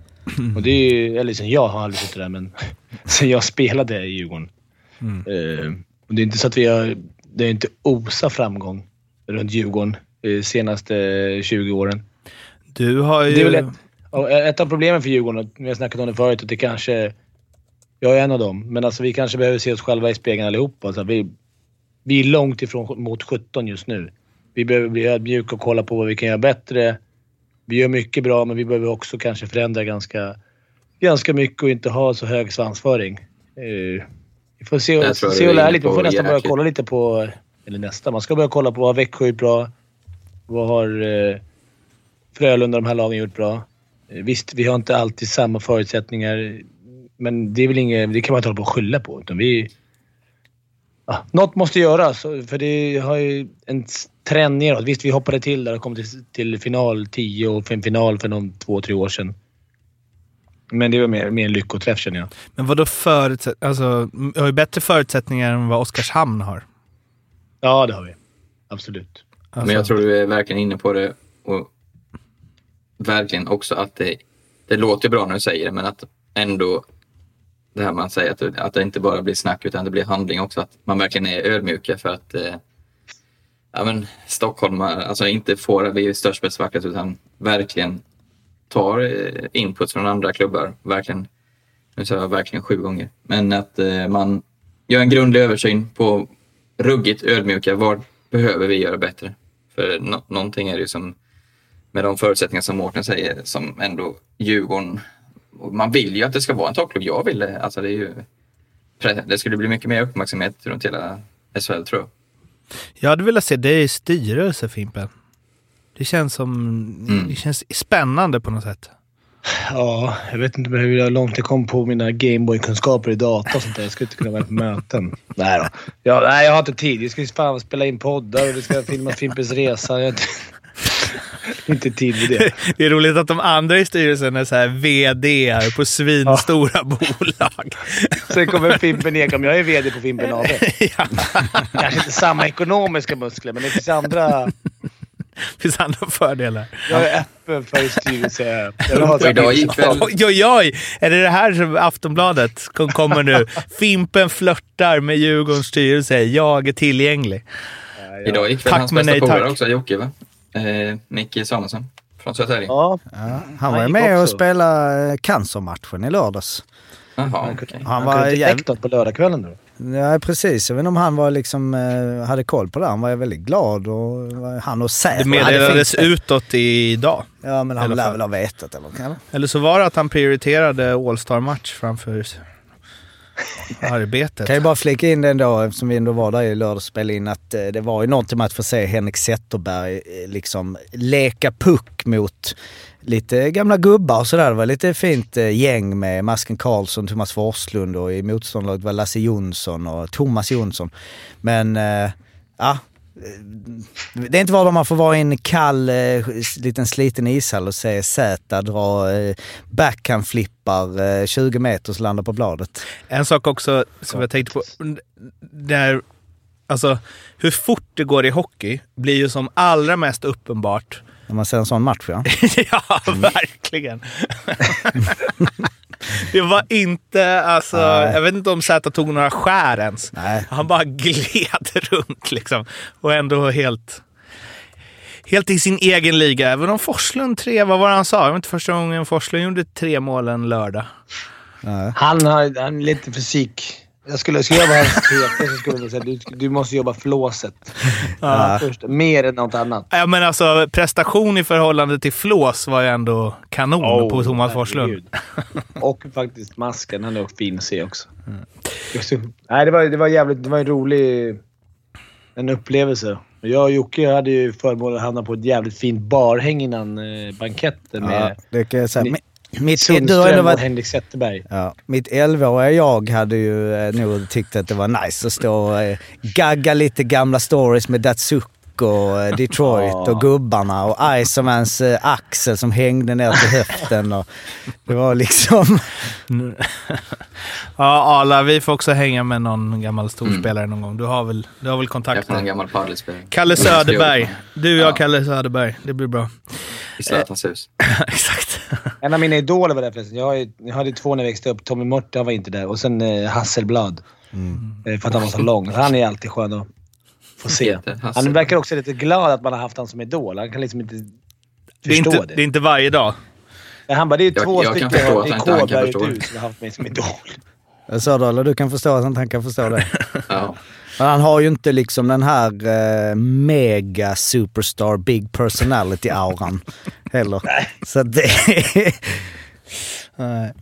Och det är ju, eller sen jag har aldrig suttit där, men sen jag spelade i Djurgården. Eh, och det är inte så att vi har... Det är inte osa framgång runt Djurgården de senaste 20 åren. du har ju... Det är väl ett, ett av problemen för Djurgården, vi har snackat om det förut, att det kanske... Jag är en av dem, men alltså vi kanske behöver se oss själva i spegeln allihopa. Alltså vi, vi är långt ifrån mot 17 just nu. Vi behöver bli ödmjuka och kolla på vad vi kan göra bättre. Vi gör mycket bra, men vi behöver också kanske förändra ganska, ganska mycket och inte ha så hög svansföring. Eh, vi får se, tror se och är lära lite. Vi får nästan börja kolla lite på... Eller nästa. Man ska börja kolla på vad Växjö gjort bra. Vad har eh, Frölunda och de här lagen gjort bra? Eh, Visst, vi har inte alltid samma förutsättningar. Men det är väl inget... Det kan man inte hålla på och skylla på. Utan vi... Ja, något måste göras. För det har ju en trend neråt. Visst, vi hoppade till där och kom till, till final 10 och final för någon två, tre år sedan. Men det var mer, mer en lyckoträff känner jag. Men vadå förutsätt... Alltså, vi har ju bättre förutsättningar än vad Oskarshamn har. Ja, det har vi. Absolut. Alltså, Men jag tror du är verkligen inne på det. Och verkligen också att det, det låter bra när du säger det, men att ändå det här man säger att, det- att det inte bara blir snack utan det blir handling också. Att man verkligen är ödmjuka för att eh, ja, men stockholmare alltså inte får bli störstspetsvackret utan verkligen tar eh, input från andra klubbar. Verkligen, nu sa jag verkligen sju gånger. Men att eh, man gör en grundlig översyn på ruggigt ödmjuka. Vad behöver vi göra bättre? För no någonting är det ju som med de förutsättningar som Mårten säger som ändå Djurgården och Man vill ju att det ska vara en toppklubb. Jag vill det. Alltså det, är ju, det skulle bli mycket mer uppmärksamhet runt hela SHL tror jag. Jag hade velat se dig i styrelse, Fimpen. Det känns som... Mm. Det känns spännande på något sätt. Ja, jag vet inte hur långt jag kom på mina Gameboy-kunskaper i data och sånt där. Jag skulle inte kunna vara på möten. Nej då. Ja, nej, jag har inte tid. Jag ska ju spela in poddar och det ska filmas Fimpens Resa. Jag inte, tid med det. Det är roligt att de andra i styrelsen är så här VD på svinstora bolag. Sen kommer Fimpen Ekholm. Jag är VD på Fimpen AB. ja. Kanske inte samma ekonomiska muskler, men det finns andra. Det finns andra fördelar. Jag är öppen för styrelse. Oj, oj, oj! Är det det här som Aftonbladet kom- kommer nu? Fimpen flörtar med Djurgårdens styrelse. Jag är tillgänglig. Idag gick väl Tack, hans bästa polare också, Jocke va? Eh, Micke Samuelsson från Södertälje. Ja, Han var ju gick med och också. spelade eh, cancermatchen i lördags. Jaha, okej. Han han var kunde inte jävligt... något på lördagskvällen då. Ja, precis. Jag vet inte om han var liksom, eh, hade koll på det. Han var väldigt glad och var- han och Säter Det meddelades utåt idag. Ja, men han lär väl ha vetat eller? eller? Eller så var det att han prioriterade All-Star-match framför arbetet. Kan ju bara flika in den då, eftersom vi ändå var där i lördags och spelade in, att eh, det var ju någonting med att få se Henrik Zetterberg eh, liksom leka puck mot lite gamla gubbar och sådär. Det var lite fint eh, gäng med Masken Karlsson, Thomas Forslund och i motståndarlaget var Lasse Jonsson och Thomas Jonsson. Men ja, det är inte var man får vara i en kall, eh, liten sliten ishall och se Zäta dra eh, backhandflippar eh, 20 meter och landa på bladet. En sak också som jag tänkte på. Där, alltså, hur fort det går i hockey blir ju som allra mest uppenbart. När man ser en sån match ja. ja, verkligen. det var inte, alltså, Nej. jag vet inte om Zäta tog några skär ens. Nej. Han bara gled runt liksom. Och ändå helt, helt i sin egen liga. Även om Forslund tre, vad var det han sa? Det var inte första gången Forslund gjorde tre mål en lördag. Han har han, lite fysik. Jag skulle, skulle jag vara PT så skulle jag säga du, du måste jobba flåset. Ja. Först, mer än något annat. Ja, men alltså prestation i förhållande till flås var ju ändå kanon Oh, på Thomas Forslund. Och faktiskt masken. Han är fin att se också. Just det. Nej, det var, det var jävligt... Det var en rolig... En upplevelse. Jag och Jocke hade ju förmånen att hamna på ett jävligt fint barhäng innan eh, banketten ja med det kan jag säga. Ni- Mi- Mitt, du ändå Sundström och varit, Henrik Zetterberg. ja, mitt 11-åriga jag hade ju eh, nog tyckt att det var nice att stå och eh, gagga lite gamla stories med Datsuk och eh, Detroit och gubbarna och Icermans eh, axel som hängde ner till höften. Och det var liksom... Ja, Arla, vi får också hänga med någon gammal storspelare någon gång. Du har väl, du har väl Jag kontakt är en där? gammal padelspelare. Kalle Söderberg. Du och jag, Ja. Kalle Söderberg. Det blir bra. I Zlatans hus. En av mina idoler var där förresten. Jag, har ju- jag hade två när jag växte upp. Tommy Mörte, han var inte där. Och sen eh, Hasselblad. Eh, för att han var så lång. Han är alltid skön att få se. Han verkar också lite glad att man har haft honom som idol. Han kan liksom inte Det är, förstå inte, det. det är inte varje dag. Men han bara, det är Jag- två jag stycken i han han Kåberg och det. du som har haft mig som idol. Då, eller du kan förstå att han inte kan förstå det. Ja. Men han har ju inte liksom den här eh, mega superstar big personality-auran heller. Så det...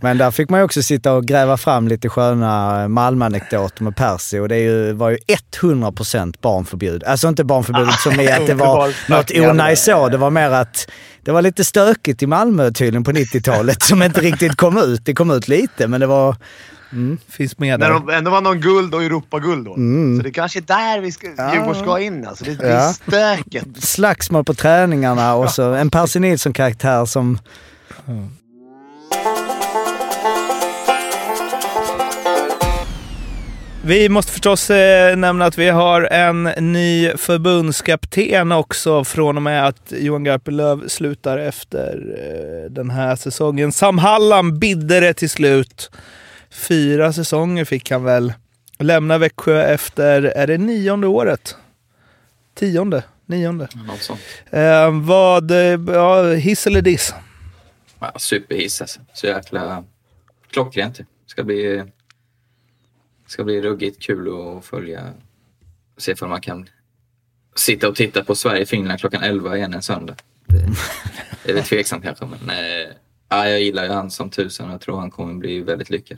Men där fick man ju också sitta och gräva fram lite sköna Malmö-anekdoter med Percy och det ju, var ju 100% barnförbjud. Alltså inte barnförbud som i att det var något onajs så. Det var mer att det var lite stökigt i Malmö tydligen på 90-talet som inte riktigt kom ut. Det kom ut lite men det var... Finns med När där. de ändå var någon guld och Europaguld då. Så det kanske är där vi ska, Djurgården ska in alltså. Det, det är Ja. stöket. slagsmål på träningarna och så en Percy Nilsson-karaktär som... Vi måste förstås eh, nämna att vi har en ny förbundskapten också från och med att Johan Garpenlöv slutar efter eh, den här säsongen. Sam Hallam bidde det till slut. Fyra säsonger fick han väl. Lämna Växjö efter, är det nionde året? Tionde? Nionde? Eh, vad, eh, ja, hiss eller diss? Ja, superhiss alltså. Så jäkla klockrent. Ska bli ska bli ruggigt kul att följa. Se om man kan sitta och titta på Sverige-Finland klockan 11 igen en söndag. Det, det är väl tveksamt kanske, men eh, ja, jag gillar ju han som tusan och jag tror han kommer bli väldigt lyckad.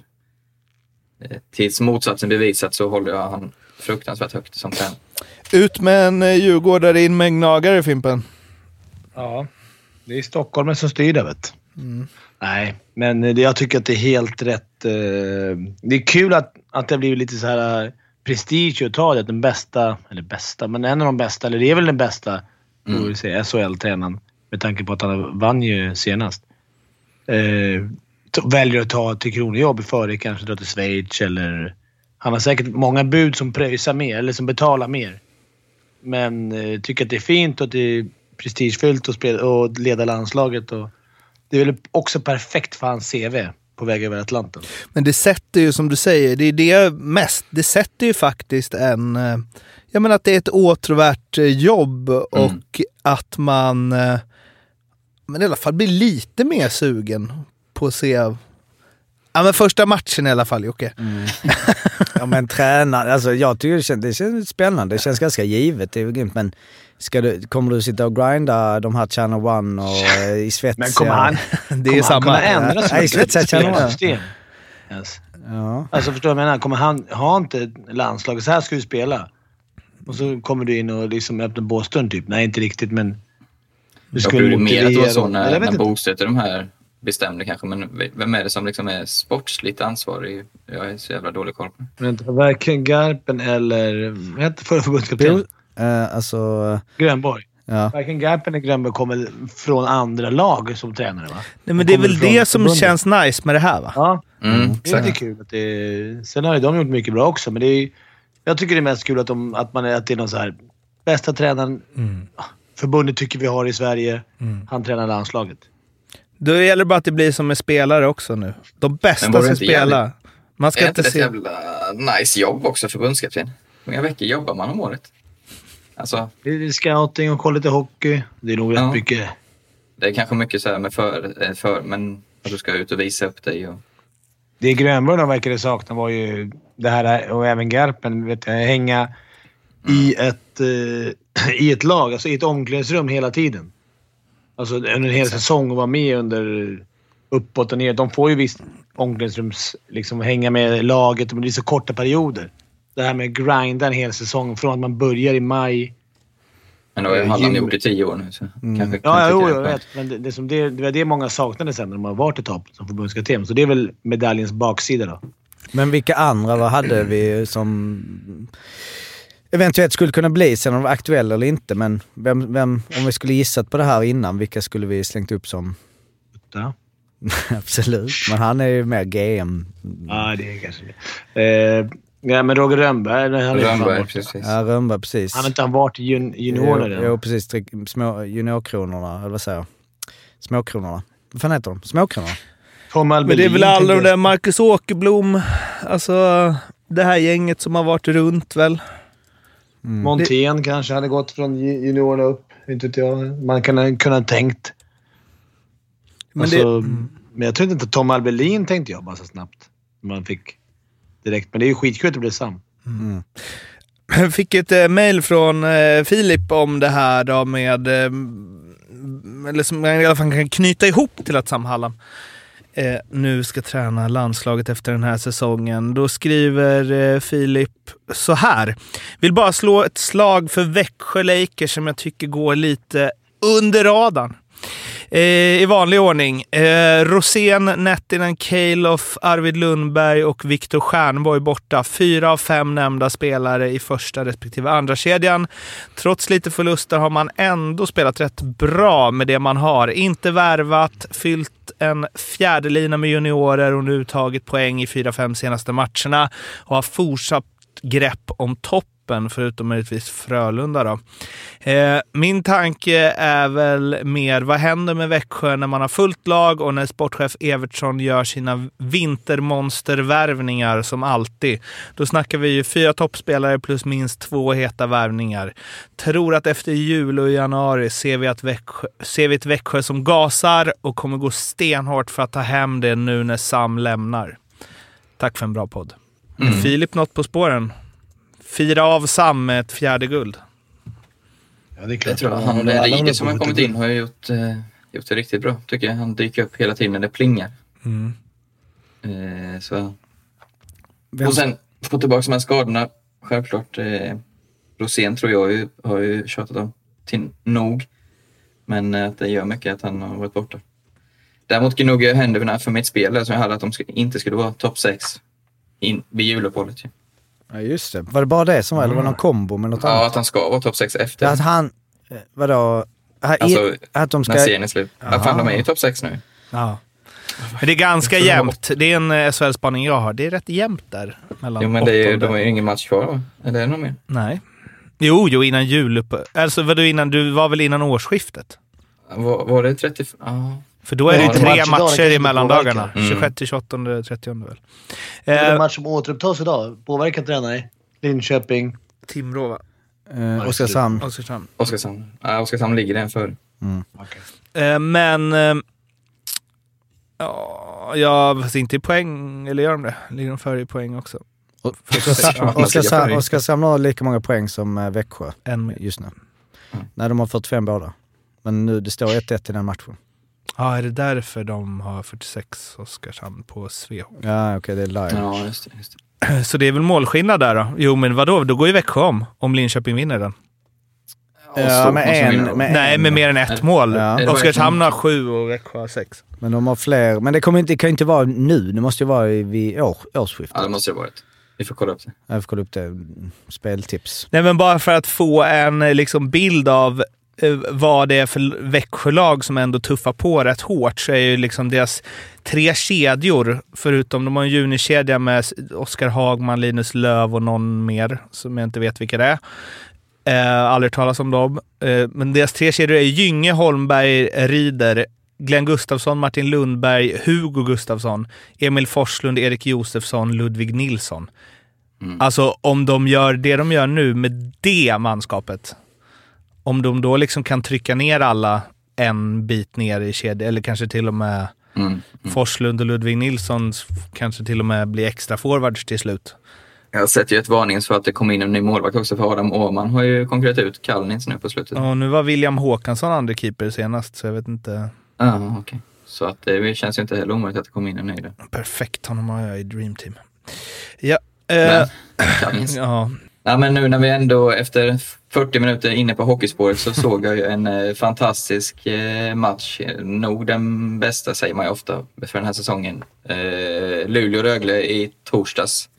Eh, tills motsatsen bevisat så håller jag han fruktansvärt högt som tränare. Ut med en eh, djurgårdare, in med en gnagare, Fimpen. Ja, det är stockholmare som styr det vet Nej, men det- jag tycker att det är helt rätt. eh, Det är kul att, att det har blivit lite så här eh, prestige att ta det. Den bästa, eller bästa, men en av de bästa, eller det är väl den bästa, Mm. SHL-tränaren. Med tanke på att han vann ju senast. Väljer att ta till kronjobb före kanske dra till Schweiz eller... Han har säkert många bud som pröjsar mer, eller som betalar mer. Men eh, tycker att det är fint och att det är prestigefyllt att spela, och leda landslaget. Och det är väl också perfekt för hans CV på väg över Atlanten. Men det sätter ju, som du säger, det är det mest, det sätter ju faktiskt en... eh, Jag menar att det är ett åtråvärt eh, jobb och att man eh, men i alla fall blir lite mer sugen på att se... Ja men första matchen i alla fall Jocke. Ja men träna, alltså jag tycker det känns, det känns spännande. Det känns ganska givet, det är grymt. Men ska du, kommer du sitta och grinda de här Channel One och eh, i svetsiga... Men kommer han, Det är kommer han samma. kunna ändra Nej, sitt svetsad känner man. spelsystem? Yes. Ja. Alltså förstår du vad jag menar? Kommer han ha inte landslaget så här ska du spela. Och så kommer du in och liksom öppnar båsdörren typ. Nej, inte riktigt men... Du Jag borde mer att det var så när, när och de här bestämde kanske. Men vem är det som liksom är sportsligt ansvarig? Jag är så jävla dålig koll på det. Varken Garpen eller... Vad hette förra förbundskaptenen? Eh, alltså, Grönborg. ja. Varken Garpen eller Grönborg kommer från andra lag som tränare va? Nej, men De det är väl det som förbundet. känns nice med det här va? Ja, Mm. det är lite kul. Att det, sen har ju de gjort mycket bra också, men det är, jag tycker det är mest kul att, de, att, man är, att det är någon så här... Bästa tränaren förbundet tycker vi har i Sverige. Han tränar landslaget. Då gäller det bara att det blir som med spelare också nu. De bästa som inte spelar. Man Är ska inte inte det ett se... jävla nice jobb också förbundskapten? Hur många veckor jobbar man om året? Alltså, Det är scouting och kolla lite hockey. Det är nog rätt Ja. mycket. det är kanske mycket så här med för, eh, för men att du ska ut och visa upp dig. Och, Det Grönborg de verkade sakna var ju det här, och även Garpen, vet jag, hänga i ett, eh, i ett lag, alltså i ett omklädningsrum hela tiden. Alltså under en hel säsong och vara med under uppåt och ner. De får ju visst omklädningsrums... Liksom hänga med laget, men det är så korta perioder. Det här med att grinda en hel säsong från att man börjar i maj. men det har ju Eh, Halland gjort i tio år nu. Så kanske Ja, kan jo, jag vet. Men det, det, som det, det var det många saknade sen när de har varit i topp som förbundskapten. Så det är väl medaljens baksida då. Men vilka andra vad hade vi som eventuellt skulle kunna bli, sen om de var aktuella eller inte. Men vem, vem, om vi skulle gissat på det här innan, vilka skulle vi slängt upp som... Ja. Absolut, men han är ju mer GM. Ja, det är kanske det. Eh, ja, men Roger Rönnberg, han, Rönnberg, precis. Ja, Rönnberg precis. han har inte han varit jun, juniorerna Jo, jo precis. Små juniorkronorna, eller vad säger jag? Småkronorna. Vad fan heter de? Småkronorna? Tom Men det är Albelin, väl alla de där. Marcus Åkerblom, alltså det här gänget som har varit runt väl. Montén kanske hade gått från ju- juniorerna upp. Inte vet jag. Man kan kunna ha tänkt. Men alltså, det, men jag tror inte att Tom Albelin tänkte jag bara så snabbt. Man fick direkt. Men det är ju skitkul att det blev Sam. Jag fick ett eh, mail från eh, Filip om det här då med, eh, eller som man i alla fall kan knyta ihop till att Sam Hallam eh, nu ska träna landslaget efter den här säsongen. Då skriver eh, Filip så här. Vill bara slå ett slag för Växjö Lakers som jag tycker går lite under radarn. Eh, I vanlig ordning. Eh, Rosén, Nettinen, Calof, Arvid Lundberg och Viktor Stjernborg borta. Fyra av fem nämnda spelare i första respektive andra kedjan. Trots lite förluster har man ändå spelat rätt bra med det man har. Inte värvat, fyllt en fjärdelina med juniorer och nu tagit poäng i fyra, fem senaste matcherna och har fortsatt grepp om toppen, förutom möjligtvis Frölunda. Då. Eh, min tanke är väl mer, vad händer med Växjö när man har fullt lag och när sportchef Evertsson gör sina vintermonstervärvningar som alltid? Då snackar vi ju fyra toppspelare plus minst två heta värvningar. Tror att efter jul och januari ser vi, att Växjö, ser vi ett Växjö som gasar och kommer gå stenhårt för att ta hem det nu när Sam lämnar. Tack för en bra podd. Mm. Är Filip något på spåren? Fira av Sam med ett fjärde guld. Ja, det är Jag klart. tror att Ja, han, Rige som har kommit in har gjort, eh, gjort det riktigt bra tycker jag. Han dyker upp hela tiden när det plingar. Mm. Eh, så. Vem- Och sen få tillbaka de här skadorna. Självklart, eh, Rosén tror jag ju, har ju tjatat om till nog. Men eh, att det gör mycket att han har varit borta. Däremot gnuggar jag händerna för mitt spel som jag hade att de inte skulle vara topp 6 in, vid juluppehållet. Ja, just det. Var det bara det som var? Eller var det någon kombo med något Ja, annat? att han ska vara topp 6 efter. Ja, att han... eh, Vadå? Att, Alltså, att de ska... När serien är slut. Ja, fan, de är ju topp 6 nu. Ja. Men det är ganska jämnt. Det är en eh, SHL-spaning jag har. Det är rätt jämnt där. Mellan Jo, men det är, ju- de har ju ingen match kvar va? Eller är det någon mer? Nej. Jo, jo, innan jul. Upp... Alltså, vadå innan? Du var väl innan årsskiftet? Var, var det 30? Ja. För då är det ju tre matchdagen matcher i mellandagarna. Mm. 26, 28, 30 väl. Det är Eh, en match som återupptas idag. Påverkar inte den? Nej. Linköping. Timrå, va? Eh, Oskarshamn. Oskarshamn. Oskarshamn. Ja, Oskarshamn ligger den för. Eh, men... Eh, ja, fast inte i poäng. Eller gör de det? Ligger de före i poäng också? Oskarshamn- har lika många poäng som eh, Växjö En just nu. Mm. Nej, de har 45 båda. Men nu, det står 1-1 i den matchen. Ja, är det därför de har 46 Oskarshamn på Sveho? Ja, okej, det är live. Ja, just det. Just det. Så det är väl målskillnad där då? Jo, men vadå? Då går ju Växjö om, om Linköping vinner den. Ja, med en- med- Nej, med mer än ett mål. Ja. Oskarshamn har sju och Växjö har sex. Men de har fler. Men det, kommer inte, det kan ju inte vara nu. Det måste ju vara i- vid år, årsskiftet. Ja, det måste det ha varit. Vi får kolla upp det. Jag får kolla upp det. Speltips. Nej, men bara för att få en eh, liksom, bild av vad det är för Växjölag som ändå tuffar på rätt hårt så är ju liksom deras tre kedjor, förutom de har en junikedja med Oskar Hagman, Linus Löv och någon mer som jag inte vet vilka det är. Eh, aldrig talas om dem. Eh, men deras tre kedjor är Gynge, Holmberg, Rider, Glenn Gustafsson, Martin Lundberg, Hugo Gustafsson, Emil Forslund, Erik Josefsson, Ludvig Nilsson. Mm. Alltså om de gör det de gör nu med det manskapet. Om de då liksom kan trycka ner alla en bit ner i kedjan, eller kanske till och med Mm. Mm. Forslund och Ludvig Nilsson kanske till och med blir extra forwards till slut. Jag sett ju ett varnings för att det kom in en ny målvakt också för Adam Åhman har ju konkurrerat ut Kallnins nu på slutet. Och nu var William Håkansson andra keeper senast, så jag vet inte. Ja, okej. Så att det känns ju inte heller omöjligt att det kom in en ny där. Perfekt, honom har jag i Dream Team. Ja. Men, Eh, Kallnins. ja. Ja, men nu när vi ändå efter 40 minuter inne på hockeyspåret så såg jag ju en eh, fantastisk eh, match. Nog den bästa säger man ju ofta för den här säsongen. Eh, Luleå-Rögle i torsdags.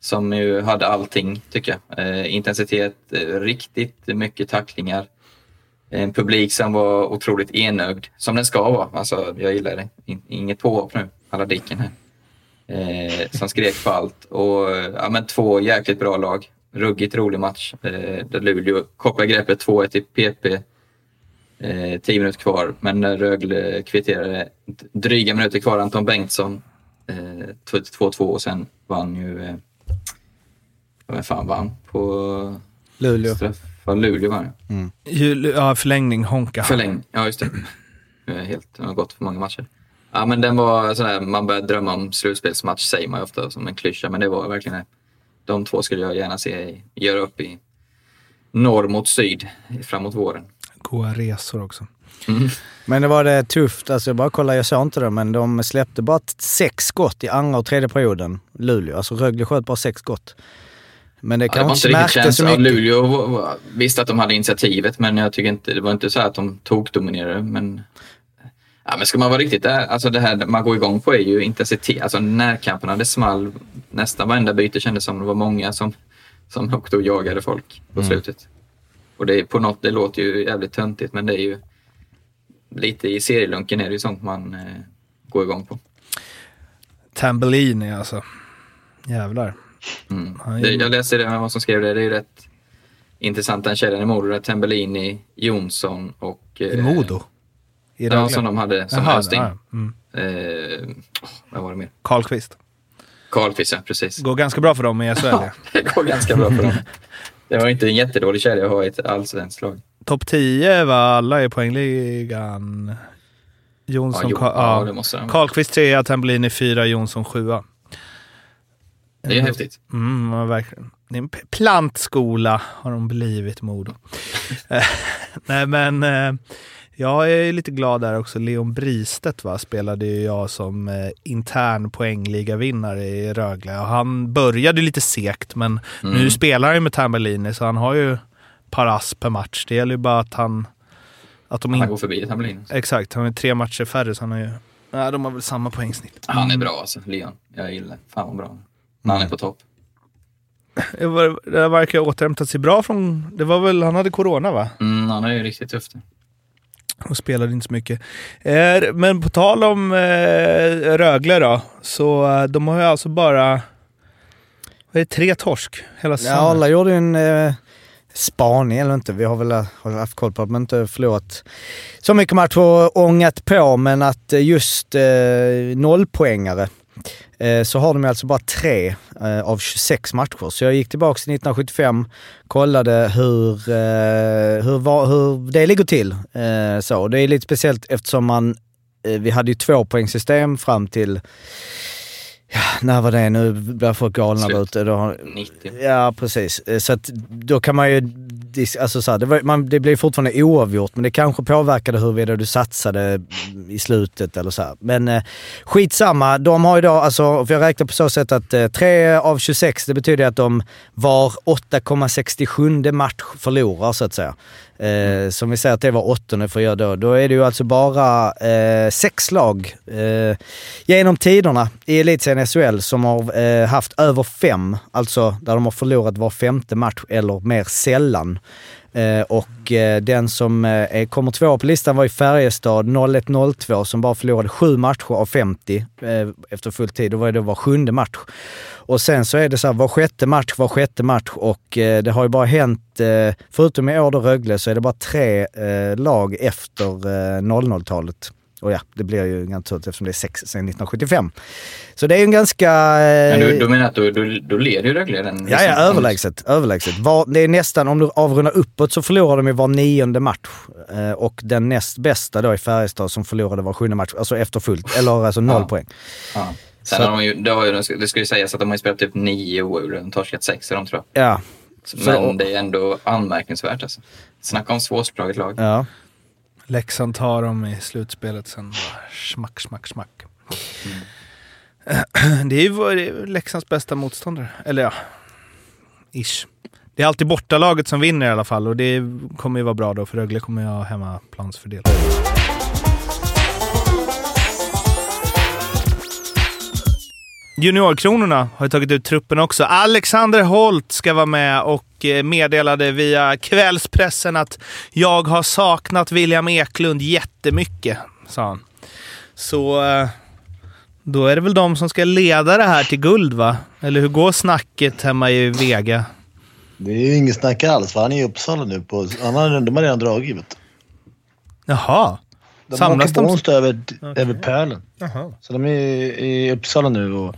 Som ju hade allting tycker jag. Intensitet, riktigt mycket tacklingar. En publik som var otroligt enögd, som den ska vara. Alltså, jag gillar det. Inget påhopp nu, alla dicken här. Eh, som skrek på allt. Och ja, men två jäkligt bra lag. Ruggigt rolig match. Eh, där Luleå kopplar greppet 2-1 i PP. Eh, tio minuter kvar, men när Rögle kvitterade dryga minuter kvar, Anton Bengtsson. Eh, 2-2 och sen vann ju... Eh, vem fan vann på Luleå. straff? Var Luleå vann Jul, ja, förlängning, Honka. Förläng, ja just det. Helt, jag har gått för många matcher. Ja men den var sådär, man börjar drömma om slutspelsmatch säger man ju ofta som en klyscha, men det var verkligen det. De två skulle jag gärna se göra upp i norr mot syd framåt våren. Goa resor också. Men det var det tufft. Alltså jag bara kolla, jag såg inte det, men de släppte bara sex skott i andra och tredje perioden. Luleå. Alltså Rögle sköt bara sex skott. Men det Ja, det kan var inte smärta så. Ja, mycket. Luleå visste att de hade initiativet, men jag tycker inte, det var inte så att de tog dominerade. Men, ja, men ska man vara riktigt där, alltså det här man går igång på är ju intensitet. Alltså närkamperna, det small nästan varenda byte kändes som det var många som, som åkte och jagade folk på slutet. Och det är på något, det låter ju jävligt töntigt, men det är ju lite i serielunken är det ju sånt man eh, går igång på. Tambellini alltså. Jävlar. Mm. Det, jag läste det, vad som skrev det, det är ju rätt intressant den kedjan i Modo, Tambellini, Jonsson och... I eh, Modo. I Ja, som de hade som Jaha, östing. ja, mm. Eh, vad var det mer? Karlqvist. Karlqvist, ja precis. Går ganska bra för dem i SHL. ja. Det går ganska bra för dem. Det var inte en jättedålig kedja att ha i ett allsvenskt lag. Topp 10 var alla i poängligan. Ja, Jonsson, jo, Ka- ja, ja. det måste. Karlqvist 3, Tambellini 4, Jonsson 7. Det är häftigt. Mm, ja, verkligen. Det är en plantskola har de blivit, Modo. Eh, Nej, men eh, jag är lite glad där också. Leon Bristedt va, spelade ju jag som eh, intern poängligavinnare i Rögle. Och han började lite segt, men Mm. nu spelar han ju med Tambellini, så han har ju par ass per match. Det gäller ju bara att han... Att de Han går förbi Tambellin. Exakt, han har tre matcher färre, så han har ju... Nej, de har väl samma poängsnitt. Han är bra alltså, Leon. Jag gillar Fan vad bra. När han är på topp. Det verkar ha återhämtat sig bra från... Det var väl... Han hade corona va? Mm, han är ju riktigt tufft. Och spelade inte så mycket. Eh, men på tal om eh, Rögle då, så eh, de har ju alltså bara vad är det, tre torsk hela Ja, säsongen. alla gjorde ju en eh, spaning, eller inte. Vi har väl eh, har haft koll på att man inte förlorat så mycket matcher och ångat på, men att eh, just eh, nollpoängare så har de alltså bara tre eh, av 26 matcher. Så jag gick tillbaka till 1975, kollade hur, eh, hur, hur det ligger till. Eh, så. Det är lite speciellt eftersom man, eh, vi hade ju två poängsystem fram till Ja, när var det nu? Börjar folk galna där ute. Då har- 90. Ja, precis. Eh, Så att då kan man ju disk, Alltså så här, det, var, man, det blir fortfarande oavgjort, men det kanske påverkade huruvida du satsade i slutet eller så här. Men eh, skitsamma. De har idag, alltså, för jag räknar på så sätt att eh, 3 av 26, det betyder att de var 8,67 match förlorar så att säga. Eh, som vi säger att det var åttonde för jag då. Då är det ju alltså bara eh, sex lag eh, genom tiderna i elitserien SHL som har eh, haft över fem, alltså där de har förlorat var femte match eller mer sällan. Eh, och eh, den som eh, kommer två på listan var i Färjestad 01-02 som bara förlorade sju matcher av 50 efter full tid. Då var det var sjunde match. Och sen så är det så här var sjätte match, var sjätte match och det har ju bara hänt, förutom i år då Rögle, så är det bara tre lag efter 00-talet. Och ja, det blir ju naturligt eftersom det är sex sedan 1975. Så det är ju en ganska... Eh, Men du, du menar att då, då, då leder ju Rögle den? Ja, ja, överlägset. överlägset. Var, det är nästan, om du avrundar uppåt så förlorar de ju var nionde match. Eh, och den näst bästa då i Färjestad som förlorade var sjunde match, alltså efter fullt, eller alltså noll Ja. poäng. Ja. Sen Så- har de ju, det, har ju, det ska ju sägas att de har ju spelat typ nio oavgjorda, de torskat sex i dem tror jag. Ja. Men Så- det är ändå anmärkningsvärt alltså. Snacka om svårslaget lag. ja. Leksand tar dem i slutspelet sen smack, smack, smack. Det är ju vår- det är ju Leksands bästa motståndare. Eller ja, ish. Det är alltid bortalaget som vinner i alla fall och det kommer ju vara bra då för Rögle kommer ju ha hemmaplansfördel. Juniorkronorna har tagit ut truppen också. Alexander Holt ska vara med och eh, meddelade via kvällspressen att jag har saknat William Eklund jättemycket, sa han. Så eh, då är det väl de som ska leda det här till guld, va? Eller hur går snacket hemma i Vega? Det är ju inget snack alls, för han är i Uppsala nu. På, han har, de har redan dragit. Vet. Jaha. De Samlas åker på de? onsdag över, över pölen. Så de är i Uppsala nu och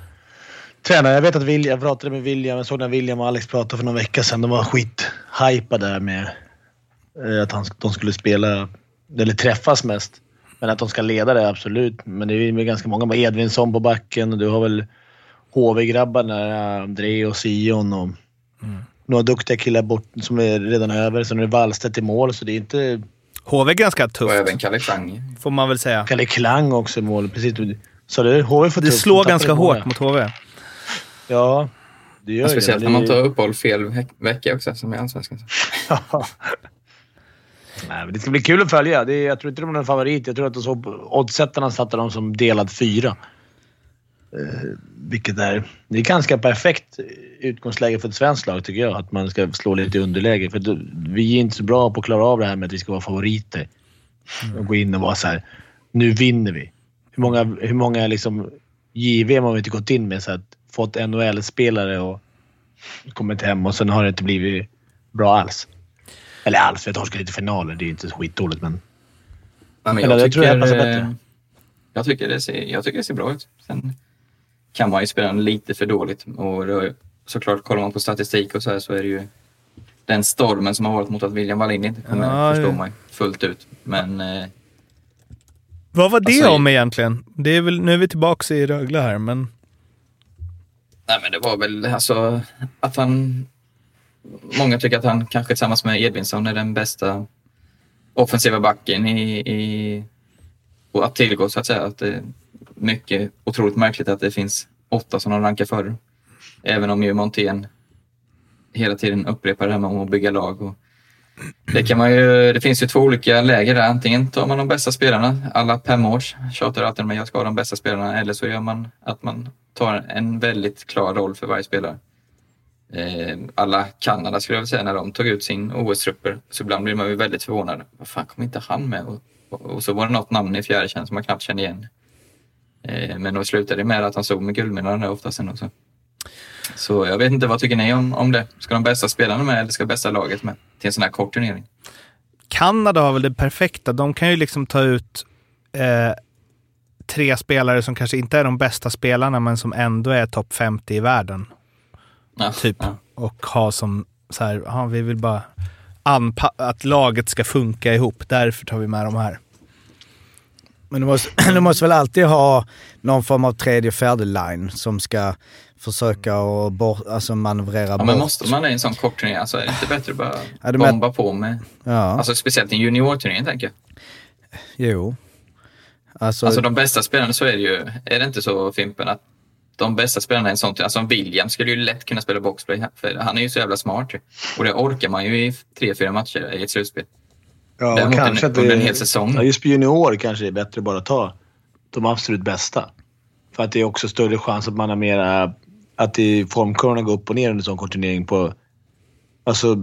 tränar. Jag vet att William, jag pratade med William, jag såg när William och Alex pratade för någon vecka sedan. De var skithypade där med eh, att han, de skulle spela, eller träffas mest. Men att de ska leda det, absolut. Men det är ju ganska många. Med Edvinsson på backen och du har väl HV-grabbarna, André och Sion och några duktiga killar bort som är redan över. Sen är det Wallstedt i mål, så det är inte... HV är ganska Och tufft, även Kalle Klang. får man väl säga. Kalle Klang också i mål. Precis. Så det, HV får Det tufft. Slår ganska hårt mot HV. Ja, det gör speciellt det. när man tar uppehåll fel veck- vecka också, som i Allsvenskan. Ja. Nej, men det ska bli kul att följa. Det är, jag tror inte de är någon favorit. Jag tror att de så, oddsättarna satte dem som delad fyra. Eh, vilket är, det är ganska perfekt utgångsläge för ett svenskt lag tycker jag. Att man ska slå lite underläge. För då, vi är inte så bra på att klara av det här med att vi ska vara favoriter. Och gå in och vara så här. Nu vinner vi. Hur många, hur många liksom JVM har vi inte gått in med? Så att fått NHL-spelare och kommit hem och sen har det inte blivit bra alls. Eller alls, vi torskade lite finaler. Det är inte så skitdåligt men... Ja, men Eller, jag, jag tror tycker, det passar eh, bättre. Jag tycker, det ser, jag tycker det ser bra ut. Sen kan man ju spela lite för dåligt. Och då, såklart, kollar man på statistik och så här så är det ju den stormen som har varit mot att William Wallin inte kommer, Ja, förstår ja. man ju fullt ut. Men eh, Vad var det Alltså, om egentligen? Det är väl, nu är vi tillbaka i Rögle här, men... Nej, men det var väl alltså att han... Många tycker att han kanske tillsammans med Edvinsson är den bästa offensiva backen i, i och att tillgå så att säga. Att det är mycket otroligt märkligt att det finns åtta som de rankar före. Även om ju Montén hela tiden upprepar det här med att bygga lag. Och det, kan man ju, det finns ju två olika läger där. Antingen tar man de bästa spelarna, alla fem års tjatar alltid om att jag ska ha de bästa spelarna. Eller så gör man att man tar en väldigt klar roll för varje spelare. Eh, alla Kanada skulle jag vilja säga när de tog ut sin OS-trupper. Så ibland blir man ju väldigt förvånad. Vad fan kom inte han med? Och, och, och så var det något namn i fjärde som man knappt kände igen. Eh, men då slutade det med att han stod med guldmedaljen oftast ändå. Så så jag vet inte, vad tycker ni om, om det? Ska de bästa spelarna med eller ska bästa laget med till en sån här kort turnering? Kanada har väl det perfekta. De kan ju liksom ta ut eh, tre spelare som kanske inte är de bästa spelarna men som ändå är topp 50 i världen. Ja, Typ. ja. Och ha som så här, aha, vi vill bara att laget ska funka ihop. Därför tar vi med de här. Men du måste, du måste väl alltid ha någon form av tredje och fjärde line som ska försöka och bort, alltså manövrera Ja, bort. men måste man i en sån kort turnering, alltså är det inte bättre att bara Ja, med- bomba på med, Ja, alltså speciellt i en juniorturnering tänker jag. jo. Alltså, Alltså de bästa spelarna så är det ju, är det inte så Fimpen att de bästa spelarna i en sån alltså William skulle ju lätt kunna spela boxplay för han är ju så jävla smart ju. Och det orkar man ju i tre, fyra matcher i ett slutspel. Ja, Däremot och kanske en- under en hel säsong. Ja, just på junior kanske det är bättre bara att ta de absolut bästa. För att det är också större chans att man har mera... Att det formkurvorna går upp och ner under en sån kort turnering på... Alltså,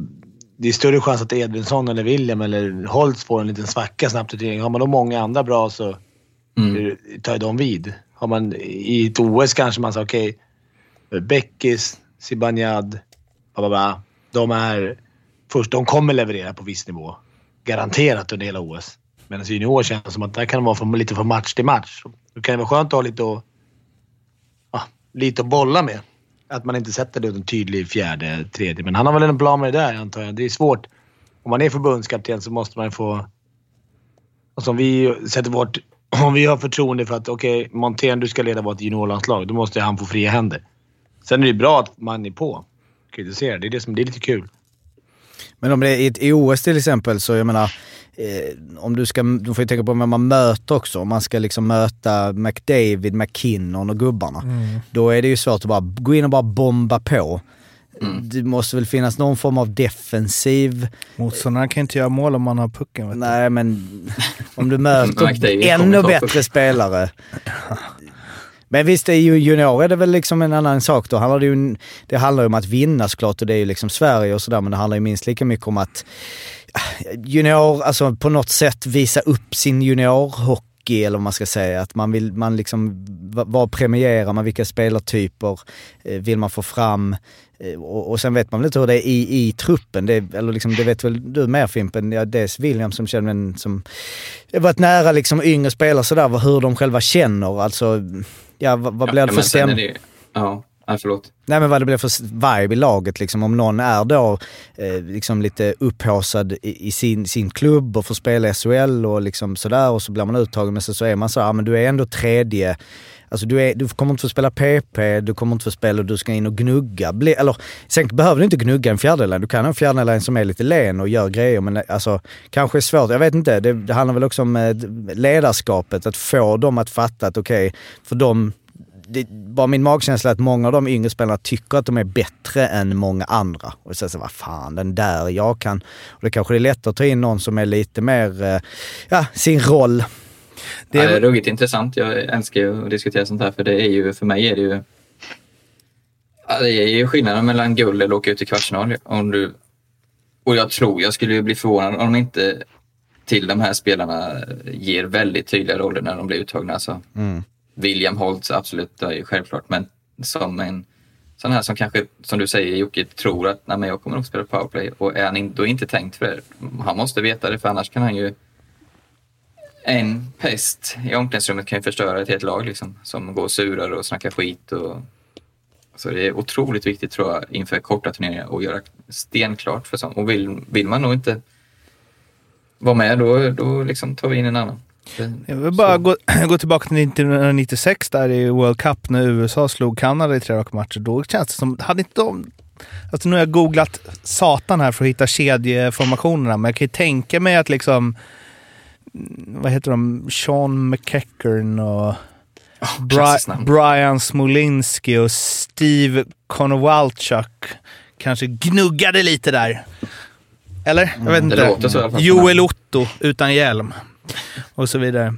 det är större chans att Edvinsson eller William eller Holtz får en liten svacka snabbt i turneringen. Har man då många andra bra så Mm. tar ju de vid. Har man i ett OS kanske man säger okej, Beckis, Zibanejad, bababa, de är först, de kommer leverera på viss nivå. Garanterat under hela OS. Medan junior känns det som att där kan det vara från, lite från match till match. Då kan det vara skönt att ha lite att, lite att bolla med. Att man inte sätter det en tydlig fjärde, tredje. Men han har väl en plan med det där antar jag. Det är svårt. Om man är förbundskapten så måste man få... Alltså om vi sätter vårt... Om vi har förtroende för att okej, Montén du ska leda vårt juniorlandslag. Då måste han få fria händer. Sen är det bra att man är på. Kritisera. Det är det som det är lite kul. Men om det är i ett OS till exempel så jag menar, eh, om du ska, du får ju tänka på vem man möter också. Om man ska liksom möta McDavid, McKinnon och gubbarna. Då är det ju svårt att bara gå in och bara bomba på. Det måste väl finnas någon form av defensiv... Motståndarna kan inte göra mål om man har pucken. Vet du. Nej men om du möter ännu bättre spelare. Men visst, i junior är det väl liksom en annan sak. Då handlar det, ju, det handlar ju om att vinna såklart och det är ju liksom Sverige och sådär men det handlar ju minst lika mycket om att ah, junior, alltså på något sätt visa upp sin juniorhockey eller vad man ska säga. Att man vill, man liksom, vad premierar man, vilka spelartyper eh, vill man få fram? Eh, och, och sen vet man väl inte hur det är i, i truppen. Det, eller liksom, det vet väl du mer Fimpen? Ja, dels William som känner en som varit nära liksom yngre spelare sådär, hur de själva känner. Alltså, ja vad, vad blir det Ja, för det ju- Ja, ja, förlåt. Nej men vad det blir för vibe i laget liksom. Om någon är då eh, liksom lite upphaussad i, i sin, sin klubb och får spela i SHL och liksom sådär och så blir man uttagen men sen så är man så, ja men du är ändå tredje. Alltså du, är, du kommer inte få spela PP, du kommer inte få spela och du ska in och gnugga. Bli, eller, sen behöver du inte gnugga en fjärdeline. Du kan ha en fjärdeline som är lite len och gör grejer men alltså kanske är svårt. Jag vet inte. Det, det handlar väl också om eh, ledarskapet. Att få dem att fatta att okej, för dem det, bara min magkänsla är att många av de yngre spelarna tycker att de är bättre än många andra. Och så så vad fan, den där, jag kan... Och det kanske är lättare att ta in någon som är lite mer, eh, ja, sin roll. Det Det är ruggigt intressant. Jag älskar ju att diskutera sånt här för det är ju, för mig är det ju... Ja, det är ju skillnaden mellan guld eller åka ut i kvartsfinal. Om du, och jag tror, jag skulle ju bli förvånad om inte till de här spelarna ger väldigt tydliga roller när de blir uttagna. Alltså, William Holtz, absolut, det är ju självklart. Men som en sån här som kanske, som du säger Jocke, tror att Nej, men jag kommer nog spela powerplay och är han in, då inte tänkt för det. Han måste veta det för annars kan han ju en pest i omklädningsrummet kan ju förstöra ett helt lag liksom, som går och surar och snackar skit. Och, så det är otroligt viktigt tror jag inför korta turneringar att göra stenklart för sånt. Och vill, vill man nog inte vara med då, då liksom tar vi in en annan. Jag vill bara gå, gå tillbaka till 1996 där i World Cup när USA slog Kanada i tre raka matcher. Då känns det som, hade inte de... Alltså nu har jag googlat satan här för att hitta kedjeformationerna, men jag kan ju tänka mig att liksom... mm, Vad heter de? Sean McEachern och klassiskt Bri-. Brian Smolinski och Steve Konowalchuk kanske gnuggade lite där. Eller? Jag vet Det inte. låter så. Joel Otto utan hjälm. Och så vidare.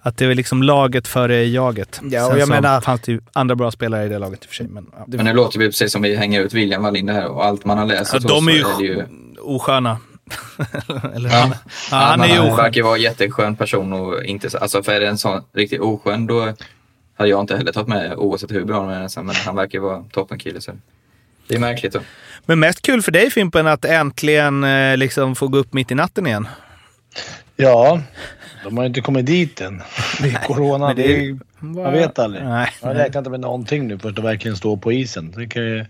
Att det är liksom laget före jaget. Ja, och Sen jag menar- fanns det ju andra bra spelare i det laget i och för sig. Men, ja. Men nu låter vi precis som vi hänger ut William Wallinder här och allt man har läst Ja, de är ju, är ju osköna. Eller, Ja. ja, han är ju Han oskön. verkar vara en jätteskön person och inte så, alltså för är det en sån riktigt oskön då hade jag inte heller tagit med oavsett hur bra han är men han verkar vara toppenkille så det är märkligt då. Men mest kul för dig Fimpen att äntligen eh, liksom få gå upp mitt i natten igen. Ja, de har ju inte kommit dit än. Det är corona. Men det är- är, man vet aldrig. Nej. Jag räknar inte med någonting nu först att verkligen stå på isen. Det, kan ju,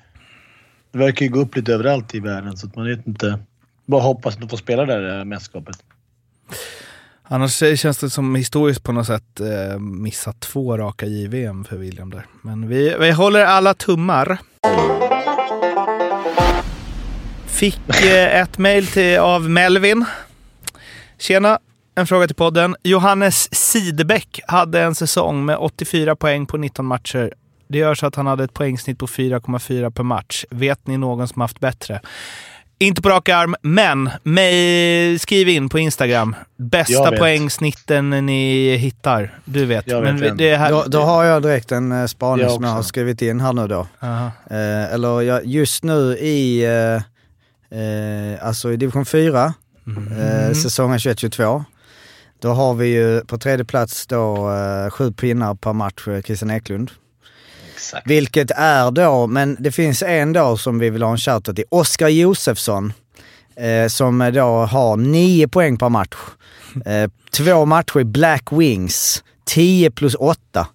det verkar ju gå upp lite överallt i världen så att man vet inte. Bara hoppas att de får spela där det här mästerskapet. Annars känns det som historiskt på något sätt eh, missat två raka JVM för William där. Men vi, vi håller alla tummar. Fick eh, ett mejl till- av Melvin. Tjena! En fråga till podden. Johannes Sidebäck hade en säsong med 84 poäng på 19 matcher. Det gör så att han hade ett poängsnitt på 4,4 per match. Vet ni någon som haft bättre? Inte på rak arm, men mig, skriv in på Instagram. Bästa poängsnitten ni hittar. Du vet. Jag vet men det här, Då, då har jag direkt en eh, spaning Jag som jag har skrivit in här nu då. Eh, eller jag, just nu i, eh, eh, alltså i division 4, eh, säsongen 21-22. Då har vi ju på tredje plats då eh, sju pinnar per match Christian Eklund. Exakt. Vilket är då, men det finns en då som vi vill ha en shoutout till. Oskar Josefsson. Eh, som då har nio poäng per match. Eh, två matcher i Black Wings. 10 plus 8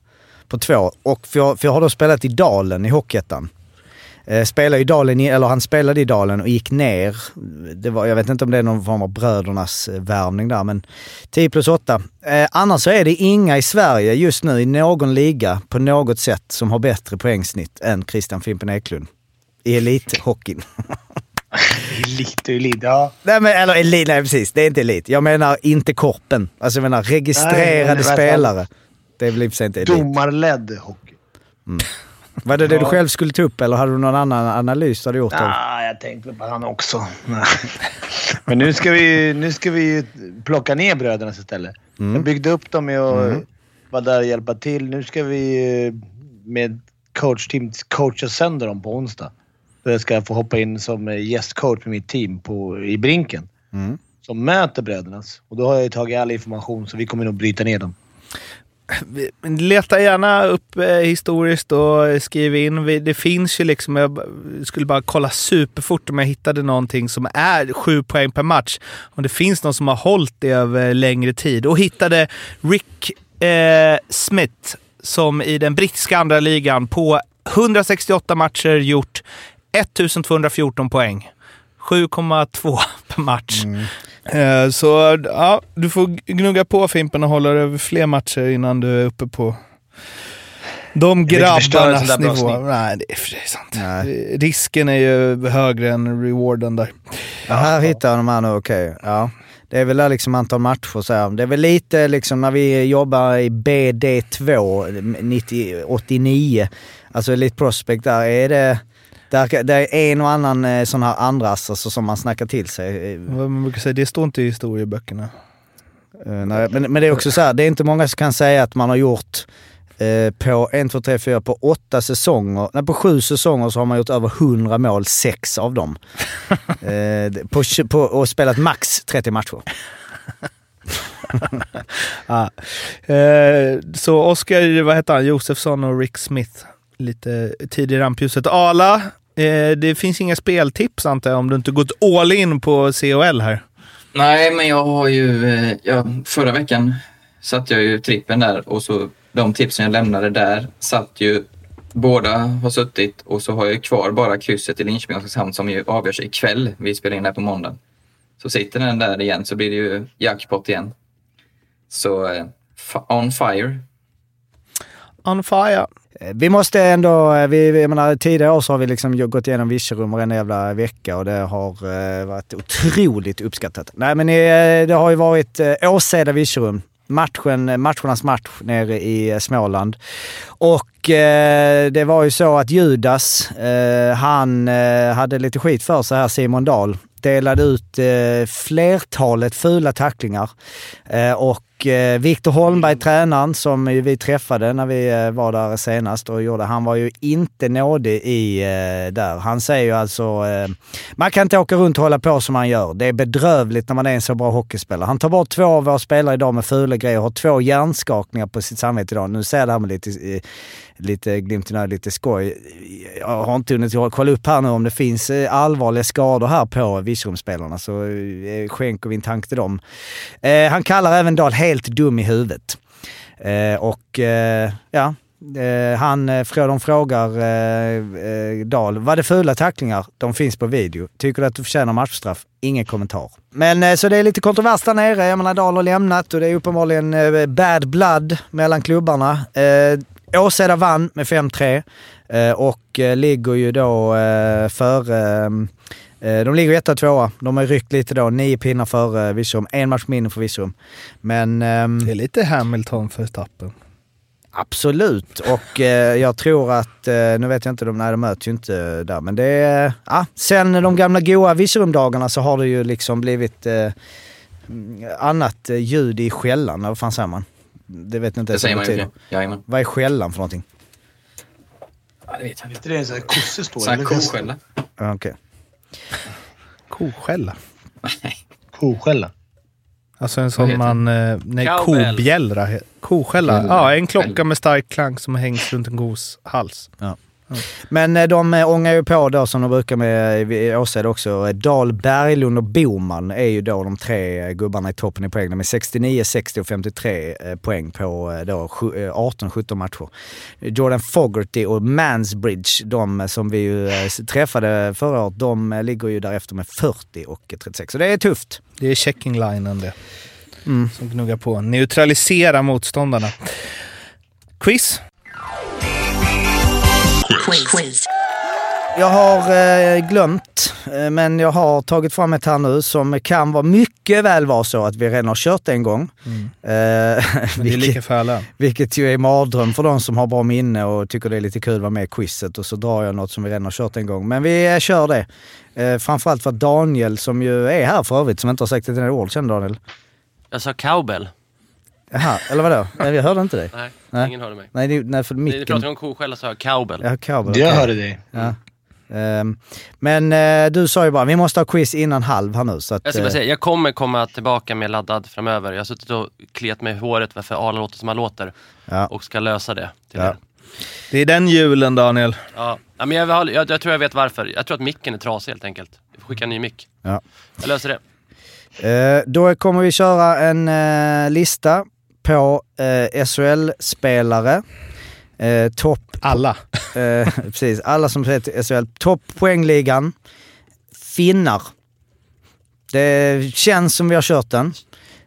på två. Och för, för jag har då spelat i Dalen i Hockeyettan. Eh, spelade i Dalen, eller han spelade i Dalen och gick ner. Det var, jag vet inte om det är någon form av brödernas eh, värvning där, men 10 plus 8. Eh, annars så är det inga i Sverige just nu i någon liga på något sätt som har bättre poängsnitt än Christian Fimpen Eklund. I elithockeyn. Lite elit, ja. nej, men, eller elit, nej precis. Det är inte elit. Jag menar inte korpen. Alltså jag menar registrerade Nej, alla fall- spelare. Det och sig inte elit. Domarledd hockey. Var det det du Ja. själv skulle ta upp eller hade du någon annan analys du hade gjort? Ah, jag tänkte på han också. Men nu ska vi, nu ska vi plocka ner bröderna istället. Jag byggde upp dem med att vara där och hjälpa till. Nu ska vi eh, med coachteam coacha sönder dem på onsdag. Då jag ska få hoppa in som eh, gästcoach med mitt team på, i Brinken. Som möter brödernas. Och då har jag tagit all information så vi kommer nog bryta ner dem. Leta gärna upp eh, historiskt och skriv in. Vi, det finns ju liksom, jag skulle bara kolla superfort om jag hittade någonting som är sju poäng per match. Om det finns någon som har hållit det över längre tid. Och hittade Rick eh, Smith som i den brittiska andra ligan på 168 matcher gjort 1214 poäng. 7,2 per match. Mm. Så ja, du får gnugga på Fimpen och hålla över fler matcher innan du är uppe på de grabbarnas nivå. Nej, det är sant. Nej. Risken är ju högre än rewarden där. Ja, här hittar de här nu, okej. Ja. Det är väl där liksom antal matcher så här. Det är väl lite liksom när vi jobbar i BD2 90, 89, alltså Elite Prospect där, är det... Där, det är en och annan eh, sån här andras alltså, som man snackar till sig. Man brukar säga, det står inte i historieböckerna. Eh, nej, men, men det är också så här, det är inte många som kan säga att man har gjort eh, på 1, 2, 3, 4, på åtta säsonger, nej på sju säsonger så har man gjort över 100 mål, sex av dem. eh, på, på, och spelat max 30 matcher. Ah. Eh, så Oskar, vad heter han, Josefsson och Rick Smith. Lite tid i rampljuset. Ala, eh, det finns inga speltips antar jag om du inte gått all in på COL här. Nej, men jag har ju... eh, Jag, förra veckan satte jag ju trippen där och så de tipsen jag lämnade där satt ju... Båda har suttit och så har jag kvar bara krysset i Linköping och Oskarshamn som ju avgörs ikväll. Vi spelar in det här på måndag. Så sitter den där igen så blir det ju jackpot igen. Så eh, on fire. On fire. Eh, vi måste ändå, eh, vi, jag menar, tidigare år så har vi liksom gått igenom Virserum varenda jävla vecka och det har eh, varit otroligt uppskattat. Nej men eh, det har ju varit eh, Åseda Virserum. Matchen, eh, matchernas match nere i Småland. Och eh, det var ju så att Judas, eh, han eh, hade lite skit för sig här, Simon Dahl. Delade ut eh, flertalet fula tacklingar. Eh, och eh, Viktor Holmberg, tränaren, som ju vi träffade när vi eh, var där senast och gjorde, han var ju inte nådig i eh, där. Han säger ju alltså, eh, man kan inte åka runt och hålla på som man gör. Det är bedrövligt när man är en så bra hockeyspelare. Han tar bort två av våra spelare idag med fula grejer och har två hjärnskakningar på sitt samvete idag. Nu säger jag det här med lite, eh, lite glimten i lite skoj. Jag har inte hunnit kolla upp här nu om det finns eh, allvarliga skador här på Virserumsspelarna, så eh, skänker vi en tanke till dem. Eh, han kallar även Dahl helt dum i huvudet. Eh, och eh, ja, eh, han, eh, de frågar eh, eh, Dahl, var det fula tacklingar? De finns på video. Tycker du att du förtjänar matchstraff? Ingen kommentar. Men så det är lite kontrovers där nere. Jag menar Dahl har lämnat och det är uppenbarligen bad blood mellan klubbarna. Eh, Åseda vann med 5-3 eh, och eh, ligger ju då eh, före eh, de ligger etta och tvåa. De har ryckt lite då, nio pinnar före Virserum. En match mindre för Virserum. Men ehm, Det är lite Hamilton för tappen. Absolut, och eh, jag tror att, eh, nu vet jag inte, de, nej, de möts ju inte där, men det är, ja, sen de gamla goa Virserumdagarna så har det ju liksom blivit eh, annat eh, ljud i skällan, eller vad fan säger man? Det vet jag inte Det ens säger vad man ju. betyder. Jajamän. Vad är skällan för någonting? Ja, det vet jag Är inte. det en sån här kossestår? Sån här koskälla. Ja, Okej. Koskälla. Koskälla. Alltså en sån man... eh, Nej, Cowbell. kobjällra. Koskälla. Ja, en klocka med stark klang som hängs runt en kos hals. Men eh, de eh, ångar ju på då som de brukar med i Åseda också. Eh, Dahl, Berglund och Boman är ju då de tre eh, gubbarna i toppen i poäng. De är 69, 60 och 53 eh, poäng på eh, då sju- eh, 18-17 matcher. Jordan Fogerty och Mansbridge, de eh, som vi ju eh, träffade förra året, de eh, ligger ju därefter med 40 och 36. Så det är tufft. Det är checking-linen det. Mm. Som gnuggar på. Neutralisera motståndarna. Quiz. Jag har eh, glömt, eh, men jag har tagit fram ett här nu som kan vara mycket väl vara så att vi redan har kört en gång. Eh, Men det är vilket- lika för alla. Vilket ju är mardröm för de som har bra minne och tycker det är lite kul att vara med i quizet och så drar jag något som vi redan har kört en gång. Men vi eh, kör det. Eh, framförallt för Daniel, som ju är här för övrigt, som inte har sagt ett enda ord, känner Daniel? Jag sa cowbell. Jaha, eller vadå? Nej, vi hörde inte dig. Nej, Nej. ingen hörde mig. Nej, det, nej för Ni, ni micken... pratade om koskälla så sa jag cowbell. Ja, kabel. Jag okej. hörde dig. Ja. Ehm, men eh, du sa ju bara, vi måste ha quiz innan halv här nu. Så att, Jag ska bara eh, säga, jag kommer komma tillbaka med laddad framöver. Jag har suttit och kliat mig i håret varför Arla låter som han låter ja. och ska lösa det till Ja. er. Det är den julen, Daniel. Ja. Ja, men jag, jag, jag tror jag vet varför. Jag tror att micken är trasig helt enkelt. Skicka en ny mick. Ja. Jag löser det. Eh, då kommer vi köra en eh, lista på eh, SHL-spelare. Eh, topp Alla. Eh, precis, alla som till SHL. Topp poängligan. Finnar. Det känns som vi har kört den.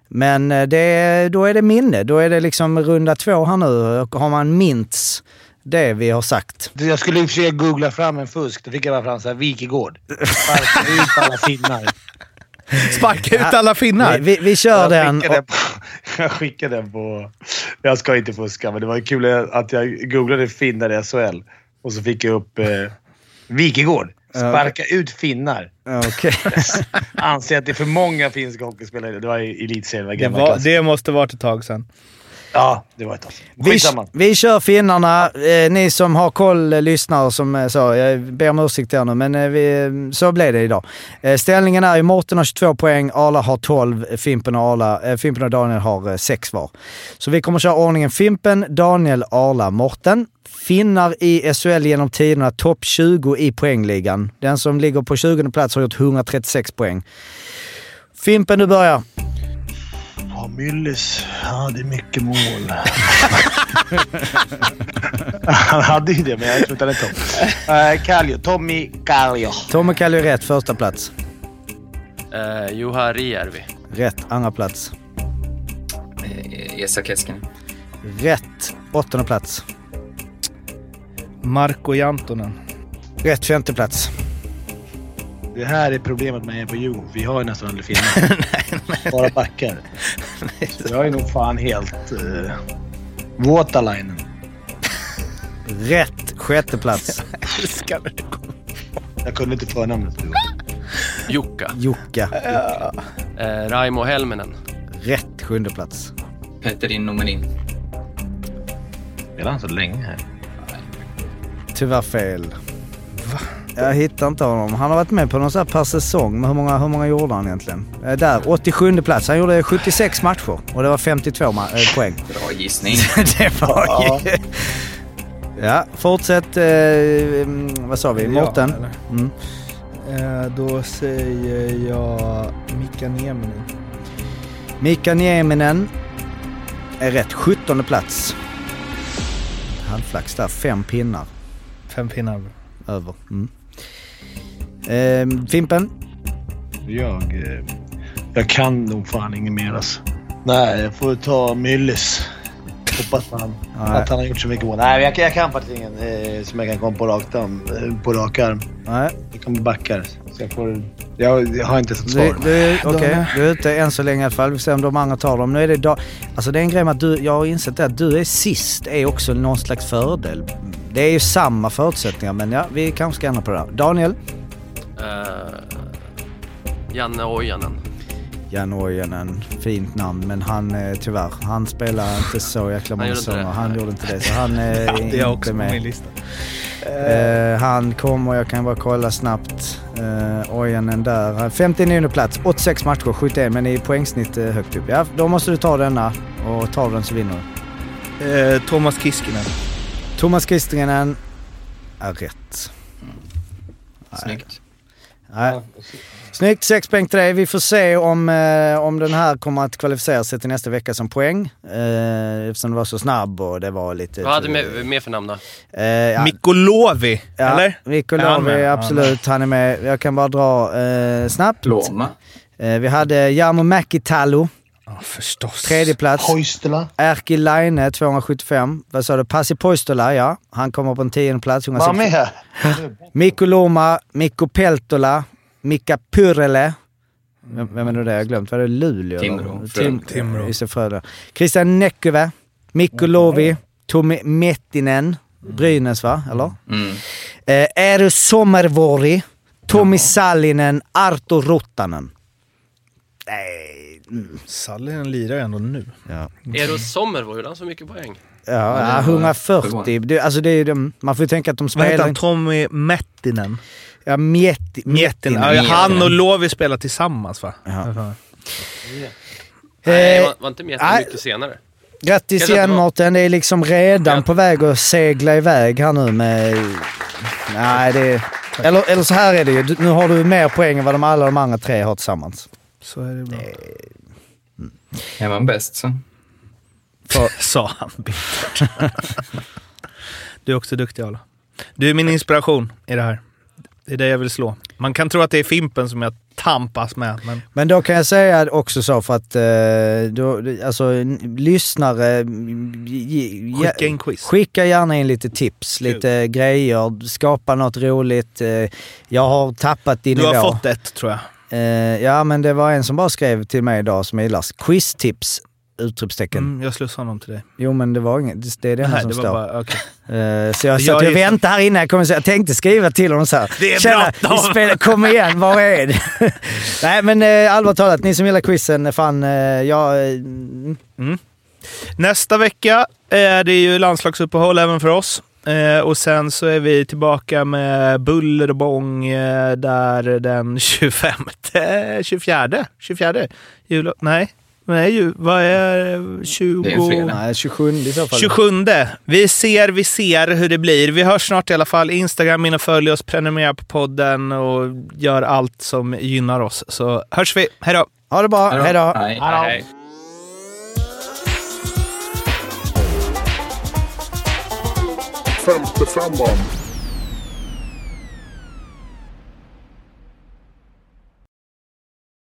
Men eh, det, då är det minne. Då är det liksom runda två här nu. Och har man mints det vi har sagt. Jag skulle försöka googla fram en fusk. Då fick jag bara fram såhär Wikegård. Sparka ut alla finnar. Sparka ut alla finnar. Vi, vi, vi kör den. skickade Och, jag skickade den på... Jag ska inte fuska, men det var kul att jag googlade finnar i SHL. Och så fick jag upp eh, Wikegård. Sparka ut finnar. Okej. Anser att det är för många finska hockeyspelare. Det var elitserien. Det var det måste varit ett tag sedan. Ja, det var ett tag. Vi, vi kör finnarna. Eh, ni som har koll, eh, lyssnar, som eh, så, jag ber om ursäkt här nu, men eh, vi, så blev det idag. Eh, ställningen är ju Mårten har 22 poäng, Arla har 12, Fimpen och, Arla, eh, Fimpen och Daniel har eh, 6 var. Så vi kommer köra ordningen Fimpen, Daniel, Arla, Mårten. Finnar i SHL genom tiderna, topp 20 i poängligan. Den som ligger på 20 plats har gjort 136 poäng. Fimpen, du börjar. Ja, Myllys. Är mycket mål. Han hade ju det, men jag tror inte han är topp. Uh, Kallio. Tommy Kallio. Tommy Kallio rätt, första plats. Uh, Juha Rijärvi. Rätt, andra plats. Eh, Esa Keskinen. Rätt. Åttonde plats. Marko Jantonen. Rätt femte plats. Det här är problemet med på Djurgården. Vi har ju nästan aldrig filmat. Bara backar. Så jag är nog fan helt... Uh, Waterlinen. Rätt sjätte plats. Älskar det. Jag kunde inte förnamnet. Jukka. Jukka. Eh, Raimo Helminen. Rätt sjunde plats. Petterin Nomerin. Spelar han så länge här? Tyvärr fel. Jag hittar inte honom. Han har varit med på någon sån här per säsong. Men hur många, hur många gjorde han egentligen? Eh, Där, 87 plats. Han gjorde 76 matcher och det var 52 ma- eh, poäng. Bra gissning. det var ju... Ja, fortsätt. Eh, mm, vad sa vi? Mårten? Ja? Mm. Eh, då säger jag Mika Nieminen. Mika Nieminen är rätt. 17 plats. Halvflax där. Fem pinnar Fem pinnar. över. Mm. Eh, Fimpen? Jag... eh, Jag kan nog fan inget mer alltså. Nej, jag får ta Myllys. Hoppas han. Nej. Att han har gjort så mycket mål. Nej, jag, jag kan faktiskt ingen eh, som jag kan komma på rakt arm. eh, På rak arm. Nej. Jag kommer backar. Så jag, får, jag, jag har inte ett Du, svar. du, okej, du är ute än så länge i alla fall. Vi får se om de andra tar dem. Nu är det da- alltså det är en grej med att du, jag har insett det att du är sist är också någon slags fördel. Det är ju samma förutsättningar men ja, vi kanske ska ändra på det där. Daniel? Eh, Janne Ojanen. Jan Ojanen, fint namn men han eh, tyvärr, han spelar inte så jäkla många gjorde inte säsonger. det. Han gjorde inte det så han är Det är inte också på min lista. Eh, han kommer, jag kan bara kolla snabbt. Uh, Ojanen där. Han- 59 plats, 86 matcher, 71 men i poängsnitt eh, högt upp. Ja, då måste du ta denna och tar den så vinner du. Eh, Thomas Kiskinen. Thomas Kristingen är rätt. Snyggt. Nej. Snyggt, 6 poäng till dig. Vi får se om, eh, om den här kommer att kvalificera sig till nästa vecka som poäng. Eh, eftersom det var så snabb och det var lite... Vad hade du med för namn då? Eh, ja, Mikko Lovi, ja, eller? Mikko Är han Lovi, med? absolut. Han är med. Jag kan bara dra eh, snabbt. Loma. Eh, vi hade Jarmo Mäkitalo, Ja, förstås. tredje plats. Hoistela. Erkki Laine, 275. Vad sa du? Pasi Poistola, ja. Han kommer på en tionde plats. Var han 160. med? Mikko Loma, Mikko Peltola, Mika Pyrele. Vem, vem är det där? Jag har glömt. Var det Luleå? Timrå. Tim, Timrå. Just det, Frölunda. Christian Näkyvä, Mikko Lovi, Tommy Mettinen, Brynäs va? Eller? Mm. Eh, Eero Sommervuori, Tommy Sallinen, Arto Ruttanen. Nej. Mm, Sallinen lirar ändå nu. Ja. Eero Sommer var ju han så mycket poäng. Ja, det ja, var 140. förvånande. Det, alltså det är, de, man får ju tänka att de Vad spelar... heter han? Tommy Mettinen? Ja, Mietti, Miettinen. Ja, Miettinen. han och Lovi spelar tillsammans va? Ja. Ja. Nej, Eh, var, var inte med nej. mycket senare. Grattis igen var- Mårten. Det är liksom redan Ja. på väg att segla iväg här nu med... Nej, det... Eller, eller så här är det ju. Nu har du mer poäng än vad de alla de andra tre har tillsammans. Så är det bra. Är man bäst så. Sa han bittert. du är också duktig Arla. Du är min inspiration i det här. Det är det jag vill slå. Man kan tro att det är Fimpen som jag tampas med, men Men då kan jag säga också så för att eh, då, alltså, lyssnare... skicka in quiz. Skicka gärna in lite tips, lite grejer, skapa något roligt. Eh, Jag har tappat din Du har nivå. fått ett tror jag. Eh, ja, men det var en som bara skrev till mig idag som jag gillar. Quiztips! Utropstecken. Mm, jag slussar honom till dig. Jo, men det var inget. Det är det Nej, som det står. bara, okej. Eh, så jag satt och är- väntade här inne. Jag, säga, jag tänkte skriva till honom så här. Det är Tjena, bråttom." vi spelar, kom igen, var är det? Nej men eh, allvarligt talat, ni som gillar quizen, fan, eh, jag... eh, mm. Nästa vecka är det ju landslagsuppehåll även för oss. Eh, och sen så är vi tillbaka med buller och bång eh, där den 25, 24, 24 jul, nej, nej ju, vad är 20? Det är en fredag. Nej, 27 i så fall. 27. Vi ser, vi ser hur det blir. Vi hörs snart i alla fall. Instagram in och följ oss, prenumerera på podden och gör allt som gynnar oss. Så hörs vi. Hej då! Ha det bra, hej då. Hej. Hej. Femte femman.